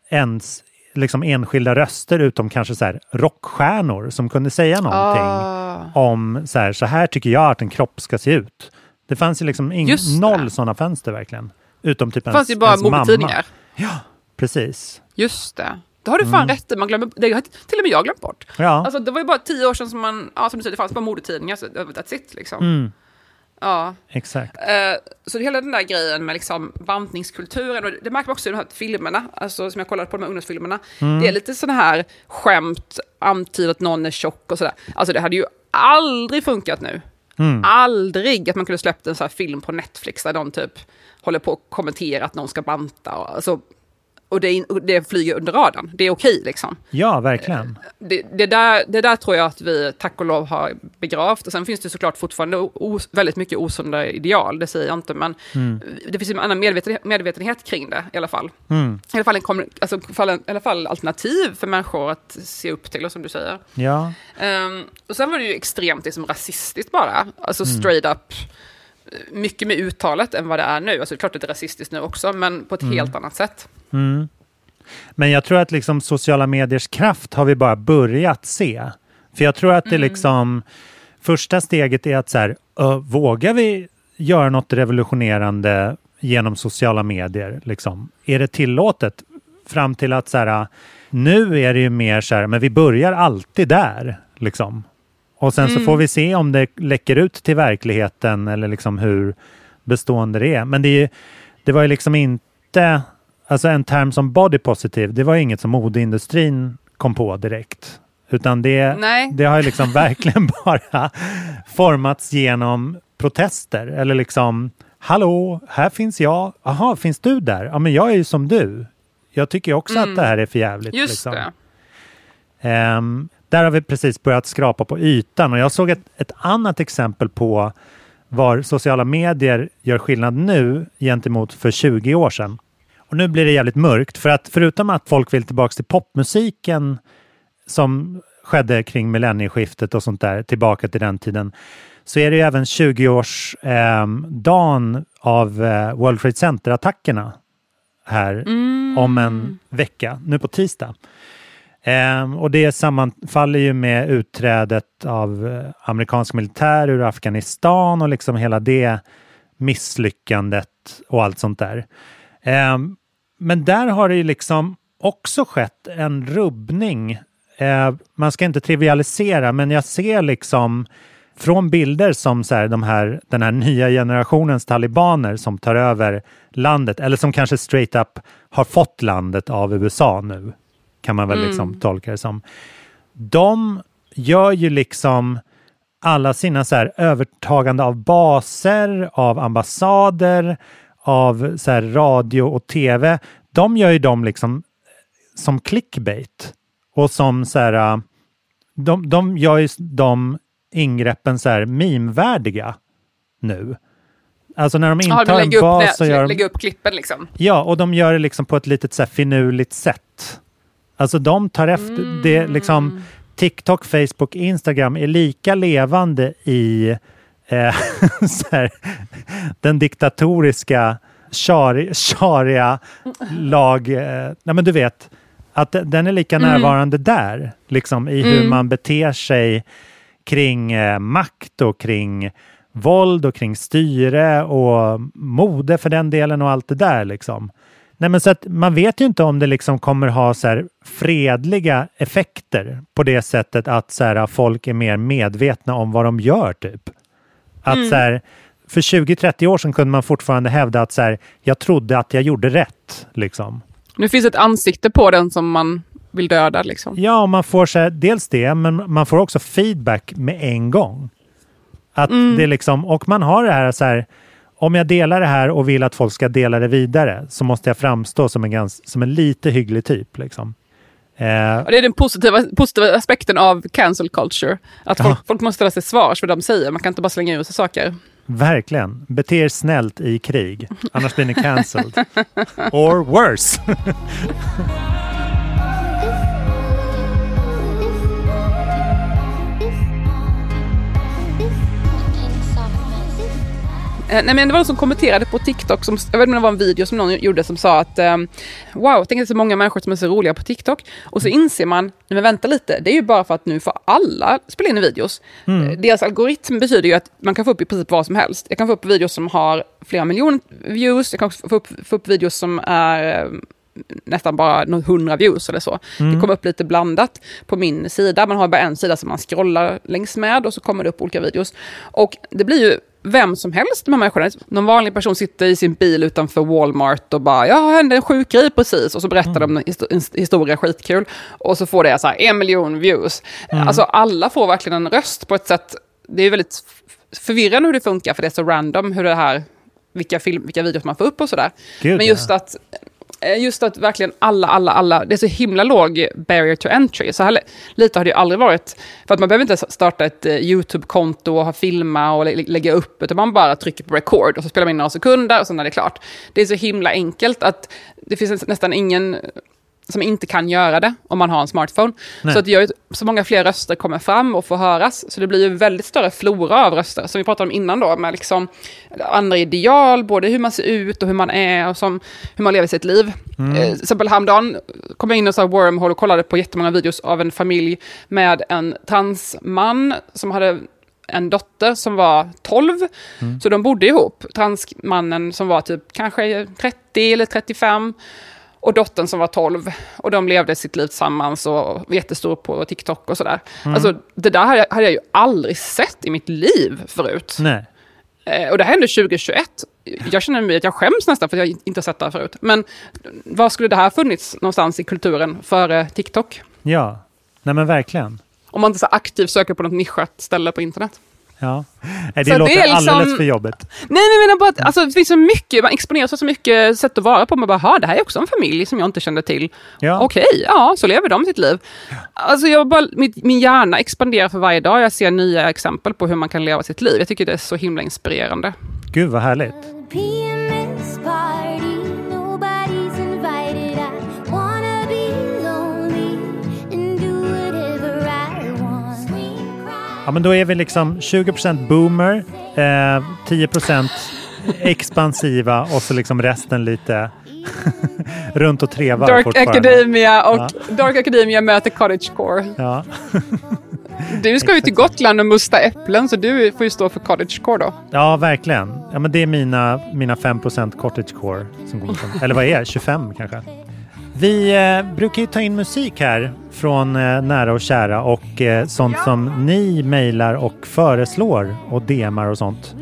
ens liksom enskilda röster utom kanske så här rockstjärnor som kunde säga någonting Ah. om så här, så här tycker jag att en kropp ska se ut. Det fanns ju liksom det. noll sådana fönster verkligen. Utom typ Det fanns ens, ju bara modetidningar. Precis. Just det. Det har du fan Mm. rätt i. Man glömmer, det har till och med jag glömt bort. Ja. Alltså, det var ju bara tio år sedan som man, ja, som du säger, det fanns bara modetidningar, så that's it liksom. Mm, Ja. exakt. Eh, så hela den där grejen med liksom bantningskulturen, och det märker man också i de här filmerna, alltså som jag kollade på de här ungdomsfilmerna. Mm. Det är lite sådana här skämt, antyder att någon är tjock och sådär. Alltså det hade ju aldrig funkat nu. Mm. Aldrig att man kunde släppt en sån här film på Netflix där de typ håller på att kommentera att någon ska banta. Och, alltså, och det, och det flyger under radarn. Det är okej liksom. Ja, verkligen. Det, det, där, det där tror jag att vi tack och lov har begravt. Och sen finns det såklart fortfarande os, väldigt mycket osunda ideal, det säger jag inte. Men Mm. det finns en annan medveten, medvetenhet kring det i alla fall. Mm. I alla fall, en, alltså, i alla fall alternativ för människor att se upp till, som du säger. Ja. Ehm, och sen var det ju extremt liksom, rasistiskt bara. Alltså Mm. straight up. Mycket med uttalet än vad det är nu. Alltså det är klart att det är rasistiskt nu också, men på ett Mm. helt annat sätt. Mm. Men jag tror att liksom sociala mediers kraft har vi bara börjat se. För jag tror att det Mm. liksom första steget är att så här, ö, vågar vi göra något revolutionerande genom sociala medier? Liksom? Är det tillåtet? Fram till att så här, nu är det ju mer så här, men vi börjar alltid där. Liksom. Och sen så Mm. får vi se om det läcker ut till verkligheten eller liksom hur bestående det är. Men det, är ju, det var ju liksom inte, alltså en term som body positive, det var inget som modeindustrin kom på direkt. Utan det, Nej. det har ju liksom verkligen bara formats genom protester. Eller liksom, hallå, här finns jag. Jaha, finns du där? Ja, men jag är ju som du. Jag tycker också Mm. att det här är för jävligt. Just liksom. det. Ehm, där har vi precis börjat skrapa på ytan och jag såg ett, ett annat exempel på var sociala medier gör skillnad nu gentemot för 20 år sedan. Och nu blir det jävligt mörkt för att förutom att folk vill tillbaka till popmusiken som skedde kring millennieskiftet och sånt där, tillbaka till den tiden, så är det ju även 20-årsdagen av eh, World Trade Center-attackerna. här om en vecka, nu på tisdag. Ehm, och det sammanfaller ju med utträdet av eh, amerikansk militär ur Afghanistan och liksom hela det misslyckandet och allt sånt där. Ehm, men där har det ju liksom också skett en rubbning. Ehm, man ska inte trivialisera, men jag ser liksom från bilder som så här, de här, den här nya generationens talibaner som tar över landet, eller som kanske straight up har fått landet av USA nu, kan man väl Mm. liksom tolka det som. De gör ju liksom alla sina så här övertagande av baser, av ambassader, av så här radio och tv. De gör ju dem liksom som clickbait och som så här, äh, de, de gör ju de ingreppen så här mimvärdiga nu. Alltså när de Ja, du har en lägger upp, bas så gör de... lägger upp klippen liksom. Ja, och de gör det liksom på ett litet så här finurligt sätt. Alltså de tar efter, det är liksom TikTok, Facebook, Instagram är lika levande i eh, här, den diktatoriska shari- sharia lag, eh, nej men du vet, att den är lika Mm. närvarande där, liksom i hur Mm. man beter sig kring eh, makt och kring våld och kring styre och mode för den delen och allt det där liksom. Nej, men så att man vet ju inte om det liksom kommer ha så fredliga effekter på det sättet att så här, folk är mer medvetna om vad de gör typ. Att Mm. så här, för 20-30 år sedan kunde man fortfarande hävda att så här, jag trodde att jag gjorde rätt. Liksom. Nu finns ett ansikte på den som man vill döda liksom. Ja, man får så här, dels det, men man får också feedback med en gång. Att Mm. det liksom, och man har det här så här, om jag delar det här och vill att folk ska dela det vidare så måste jag framstå som en, gans, som en lite hygglig typ. Liksom. Eh, Och det är den positiva, positiva aspekten av cancel culture. Att folk, Ja. folk måste ställa sig svars för vad de säger. Man kan inte bara slänga ur sig saker. verkligen. Bete er snällt i krig, annars blir ni cancelled. Or worse. Eh, nej, men det var någon som kommenterade på TikTok, som, jag vet inte om det var en video som någon gjorde som sa att ehm, wow, tänk att det är så många människor som är så roliga på TikTok. Och så inser man, nej men vänta lite, det är ju bara för att nu får alla spela in videos. Mm. Eh, Deras algoritm betyder ju att man kan få upp i princip vad som helst. Jag kan få upp videos som har flera miljoner views, jag kan också få upp, få upp videos som är eh, nästan bara några hundra views eller så. Mm. Det kommer upp lite blandat på min sida. Man har bara en sida som man scrollar längs med och så kommer det upp olika videos. Och det blir ju vem som helst, de här människorna. Någon vanlig person sitter i sin bil utanför Walmart och bara, ja, hände en sjuk grej precis. Och så berättar de en histo- en historia, skitkul. Och så får det så här en miljon views. Mm. Alltså alla får verkligen en röst på ett sätt, det är väldigt förvirrande hur det funkar, för det är så random hur det här, vilka, film, vilka videos man får upp och sådär. Men ja. just att eh, Eh, just att verkligen alla, alla, alla, det är så himla låg barrier to entry. Så här lite har det ju aldrig varit. För att man behöver inte starta ett eh, YouTube-konto och ha filma och lä- lägga upp, utan man bara trycker på record och så spelar man in några sekunder och sen är det klart. Det är så himla enkelt att det finns nästan ingen som inte kan göra det om man har en smartphone. Nej. Så att det gör ju så många fler röster kommer fram och får höras. Så det blir ju väldigt större flora av röster, som vi pratade om innan då, med liksom andra ideal, både hur man ser ut och hur man är och som, hur man lever sitt liv. Mm. Eh, till exempel häromdagen kom jag in och så här wormhole och kollade på jättemånga videos av en familj med en transman som hade en dotter som var 12, Mm. så de bodde ihop. Transmannen som var typ kanske 30 eller 35 och dottern som var 12. Och de levde sitt liv tillsammans och var jättestor på TikTok och sådär. Mm. Alltså det där hade jag, hade jag ju aldrig sett i mitt liv förut. Nej. Eh, och det här hände 2021. Jag känner mig att jag skäms nästan för att jag inte har sett det här förut. Men var skulle det här funnits någonstans i kulturen före TikTok? Ja, nej men verkligen. Om man inte så aktivt söker på något nischat ställe på internet. Ja. Nej, det Så låter det är liksom- alldeles för jobbigt. Nej, men jag menar bara att alltså, det finns så mycket, man exponeras för så mycket sätt att vara på. Man bara, "Ha, det här är också en familj som jag inte kände till. Ja. Okej, ja, så lever de sitt liv. Alltså, jag bara, mitt, min hjärna expanderar för varje dag. Jag ser nya exempel på hur man kan leva sitt liv. Jag tycker det är så himla inspirerande. Gud vad härligt. Ja, men då är vi liksom 20% boomer, eh, 10% expansiva och så liksom resten lite runt och trevar Dark. Academia och Ja. Dark Academia möter Cottagecore. Ja. Du ska ju till Gotland och musta äpplen så du får ju stå för Cottagecore då. ja, verkligen. Ja, men det är mina, mina 5% cottagecore som från, eller vad är det? 25 kanske? Vi eh, brukar ju ta in musik här från eh, nära och kära och eh, sånt som ni mejlar och föreslår och DMar och sånt.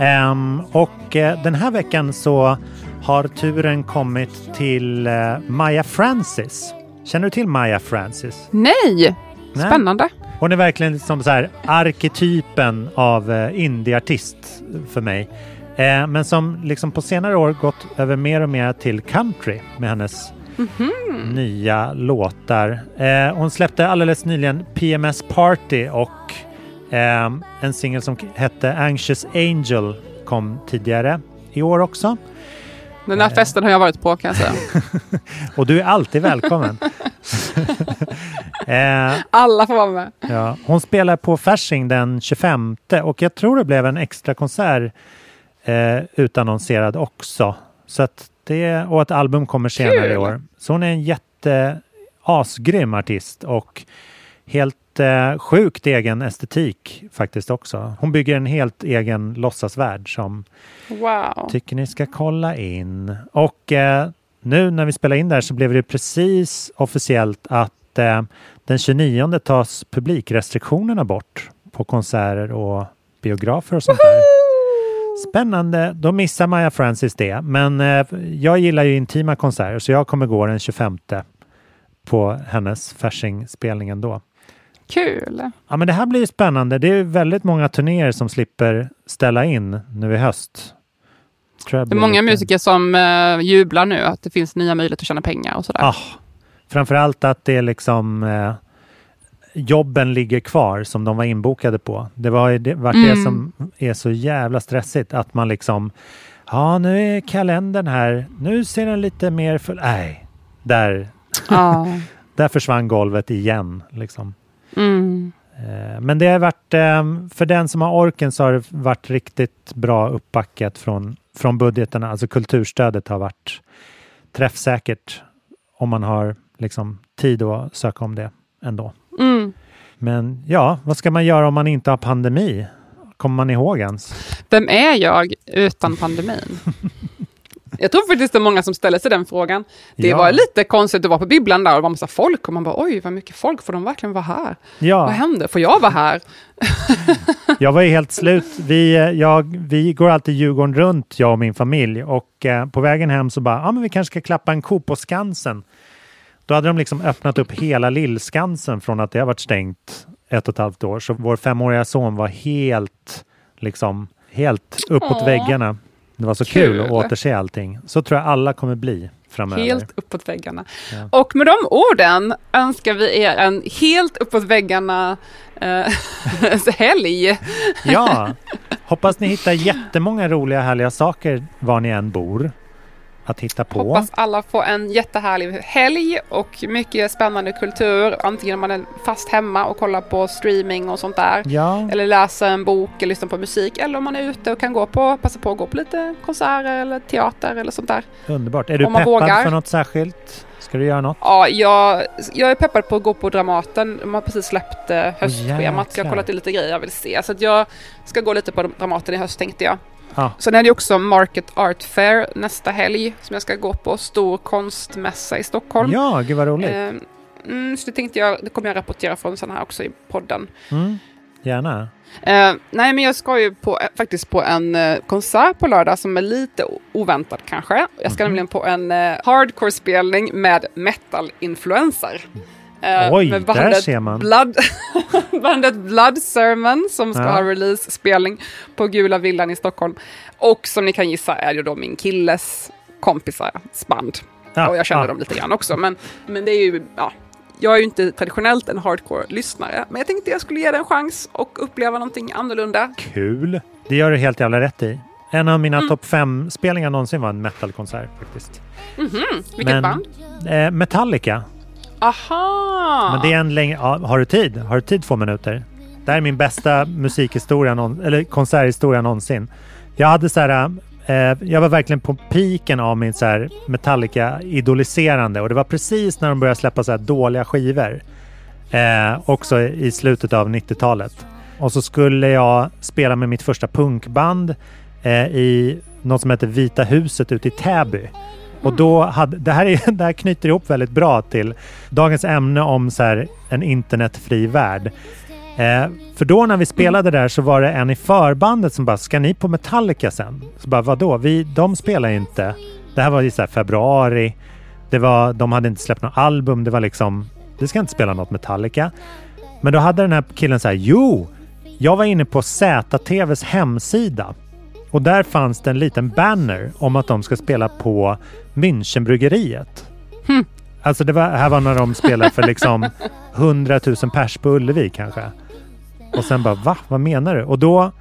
Ehm, och eh, den här veckan så har turen kommit till eh, Maya Francis. Känner du till Maya Francis? Nej! Nej. Spännande. Hon är verkligen liksom så här arketypen av eh, indieartist för mig. Men som liksom på senare år gått över mer och mer till country med hennes Mhm. nya låtar. Eh, hon släppte alldeles nyligen PMS Party och eh, en singel som hette Anxious Angel kom tidigare i år också. Den här festen har jag varit på kan jag säga. Och du är alltid välkommen. eh, Alla får vara med. Ja, hon spelar på Fasching den 25 och jag tror det blev en extra konsert eh, utannonserad också. Så att det, och ett album kommer senare Kul! i år. Så hon är en jätte asgrym artist och helt eh, sjukt egen estetik faktiskt också. Hon bygger en helt egen låtsasvärld som Wow. tycker ni ska kolla in. Och eh, nu när vi spelar in där så blev det precis officiellt att eh, den 29 tas publikrestriktionerna bort på konserter och biografer och sånt där. Spännande. Då missar Maja Francis det. Men eh, jag gillar ju intima konserter så jag kommer gå den 25 på hennes Fasching-spelning ändå. Kul. Ja, men det här blir spännande. Det är väldigt många turnéer som slipper ställa in nu i höst. Det är många lite- musiker som eh, jublar nu att det finns nya möjligheter att tjäna pengar och sådär. Ah, framförallt att det är liksom eh, jobben ligger kvar som de var inbokade på. Det var det, vart det Mm. som är så jävla stressigt att man liksom Ja, nu är kalendern här. Nu ser den lite mer full... Nej, där, Ja. där försvann golvet igen. Liksom. Mm. Eh, Men det har varit, eh, för den som har orken så har det varit riktigt bra uppbackat från, från budgeterna. Alltså kulturstödet har varit träffsäkert om man har liksom tid att söka om det ändå. Mm. Men ja, vad ska man göra om man inte har pandemi? Kommer man ihåg ens? Vem är jag utan pandemin? Jag tror faktiskt det är många som ställer sig den frågan. Det Ja. var lite konstigt att vara på bibblan där och det var massa folk och man bara oj vad mycket folk, får de verkligen vara här? Ja. Vad händer? Får jag vara här? Jag var ju helt slut. Vi, eh, jag, vi går alltid Djurgården runt, jag och min familj. Och eh, på vägen hem så bara, ja men vi kanske ska klappa en ko på Skansen. Då hade de liksom öppnat upp hela Lillskansen från att det har varit stängt ett och ett halvt år. Så vår femåriga son var helt, liksom, helt uppåt Åh. väggarna. Det var så kul. Kul. att återse allting. Så tror jag alla kommer bli framöver. Helt uppåt väggarna. Ja. Och med de orden önskar vi er en helt uppåt väggarna eh, helg. Ja, hoppas ni hittar jättemånga roliga härliga saker var ni än bor att hitta på. Hoppas alla får en jättehärlig helg och mycket spännande kultur. Antingen om man är fast hemma och kollar på streaming och sånt där. Ja. Eller läser en bok eller lyssnar på musik. Eller om man är ute och kan gå på, passa på att gå på lite konserter eller teater eller sånt där. Underbart. Är du peppad vågar. för något särskilt? Ska du göra något? Ja, jag, jag är peppad på att gå på Dramaten. De har precis släppt eh, höstschemat. Jag har kollat in lite grejer jag vill se. Så jag ska gå lite på Dramaten i höst tänkte jag. Ja. Sen är det också Market Art Fair nästa helg som jag ska gå på. Stor konstmässa i Stockholm. Ja, gud vad roligt. Eh, mm, så det tänkte jag, det kommer jag rapportera från sån här också i podden. Mm. Gärna. Eh, nej, men jag ska ju på, faktiskt på en eh, konsert på lördag som är lite oväntad kanske. Jag ska Mhm. nämligen på en eh, hardcore-spelning med metal-influencer. Eh, Oj, med där ser man. Blood, bandet Blood Sermon som ska Ja. ha release-spelning på Gula Villan i Stockholm. Och som ni kan gissa är det då min killes kompisar band. Ja, och jag känner ja. dem lite grann också. Men, men det är ju, ja, jag är ju inte traditionellt en hardcore-lyssnare. Men jag tänkte jag skulle ge det en chans och uppleva någonting annorlunda. Kul. Det gör du helt jävla rätt i. En av Mm. mina topp fem spelningar någonsin var en metalkonsert faktiskt. Mhm, vilket band? Eh, Metallica. Aha! Men det är en längre... Ja, har du tid? Har du tid två minuter? Det här är min bästa musikhistoria, någon, eller konserthistoria någonsin. Jag hade så här eh, jag var verkligen på piken av min så här Metallica-idoliserande och det var precis när de började släppa så här dåliga skivor. Eh, också i slutet av 90-talet. Och så skulle jag spela med mitt första punkband eh, i något som heter Vita huset ute i Täby. Och då hade, det, här är, det här knyter ihop väldigt bra till dagens ämne om så här, en internetfri värld. Eh, för då när vi spelade där så var det en i förbandet som bara, ska ni på Metallica sen? Så bara, vadå? Vi, de spelar ju inte. Det här var i så här februari. Det var, de hade inte släppt något album. Det var liksom, det ska inte spela något Metallica. Men då hade den här killen så här, jo, jag var inne på ZTVs hemsida och där fanns det en liten banner om att de ska spela på Münchenbryggeriet. Hm. Alltså det var, här var när de spelade för liksom 100 000 pers på Ullevi kanske. Och sen bara, va? Vad menar du? Och då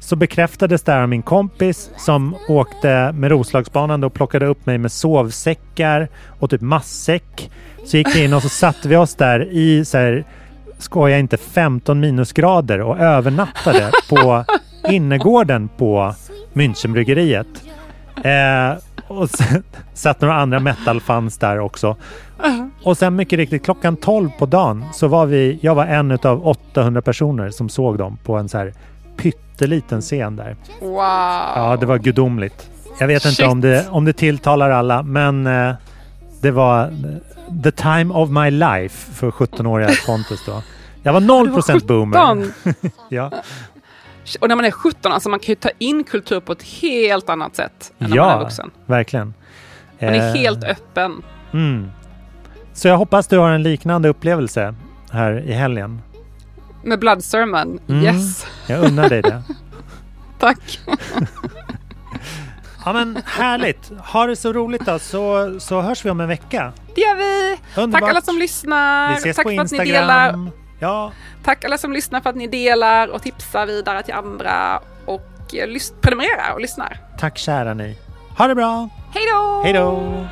så bekräftades det här av min kompis som åkte med Roslagsbanan och plockade upp mig med sovsäckar och typ matsäck. Så gick vi in och så satte vi oss där i så här, skoja inte, 15 minusgrader och övernattade på innergården på Münchenbryggeriet. Eh, och sen satt några andra metalfans där också. Och sen mycket riktigt klockan 12 på dagen så var vi, jag var en av 800 personer som såg dem på en så här pytteliten scen där. Wow. Ja, det var gudomligt. Jag vet inte Shit. om det, om det tilltalar alla, men eh, det var the time of my life för 17-åriga Pontus då. Jag var 0% boomer. 17. ja. Och när man är 17, alltså man kan ju ta in kultur på ett helt annat sätt än när man är ja, vuxen. verkligen. Man är Eh, helt öppen. Mm. Så jag hoppas du har en liknande upplevelse här i helgen. Med Blood Sermon, Mm. yes. Jag unnar dig det. Tack. Ja men härligt. Ha det så roligt då så, så hörs vi om en vecka. Det gör vi. Underbart. Tack alla som lyssnar. Vi ses Tack på för att ni delar. Ja, Tack alla som lyssnar för att ni delar och tipsar vidare till andra och eh, prenumererar och lyssnar. tack kära ni. Ha det bra. Hej då! Hej då.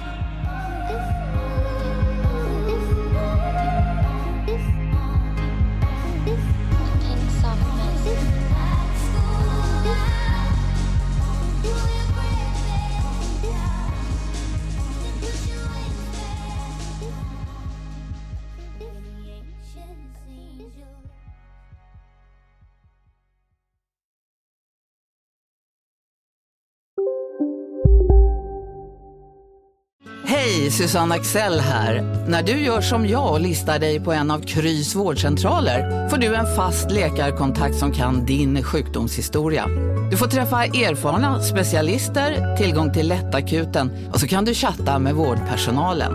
Susanne Axel här. När du gör som jag och listar dig på en av Krys vårdcentraler får du en fast läkarkontakt som kan din sjukdomshistoria. Du får träffa erfarna specialister, tillgång till lättakuten och så kan du chatta med vårdpersonalen.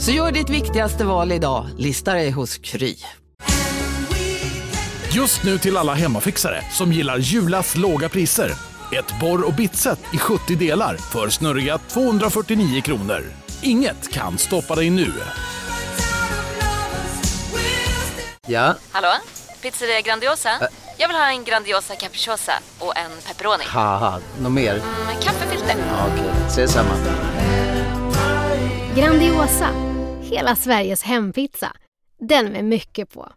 Så gör ditt viktigaste val idag, lista dig hos Kry. Just nu till alla hemmafixare som gillar Julas låga priser. Ett borr och bitset i 70 delar för snurriga 249 kronor. Inget kan stoppa dig nu. Ja, Hallå? Pizzeria Grandiosa? Jag vill ha en Grandiosa capriciosa och en pepperoni. något mer? Med kaffefilter. Ja, Okej, ses samma. Grandiosa, hela Sveriges hempizza. Den med mycket på.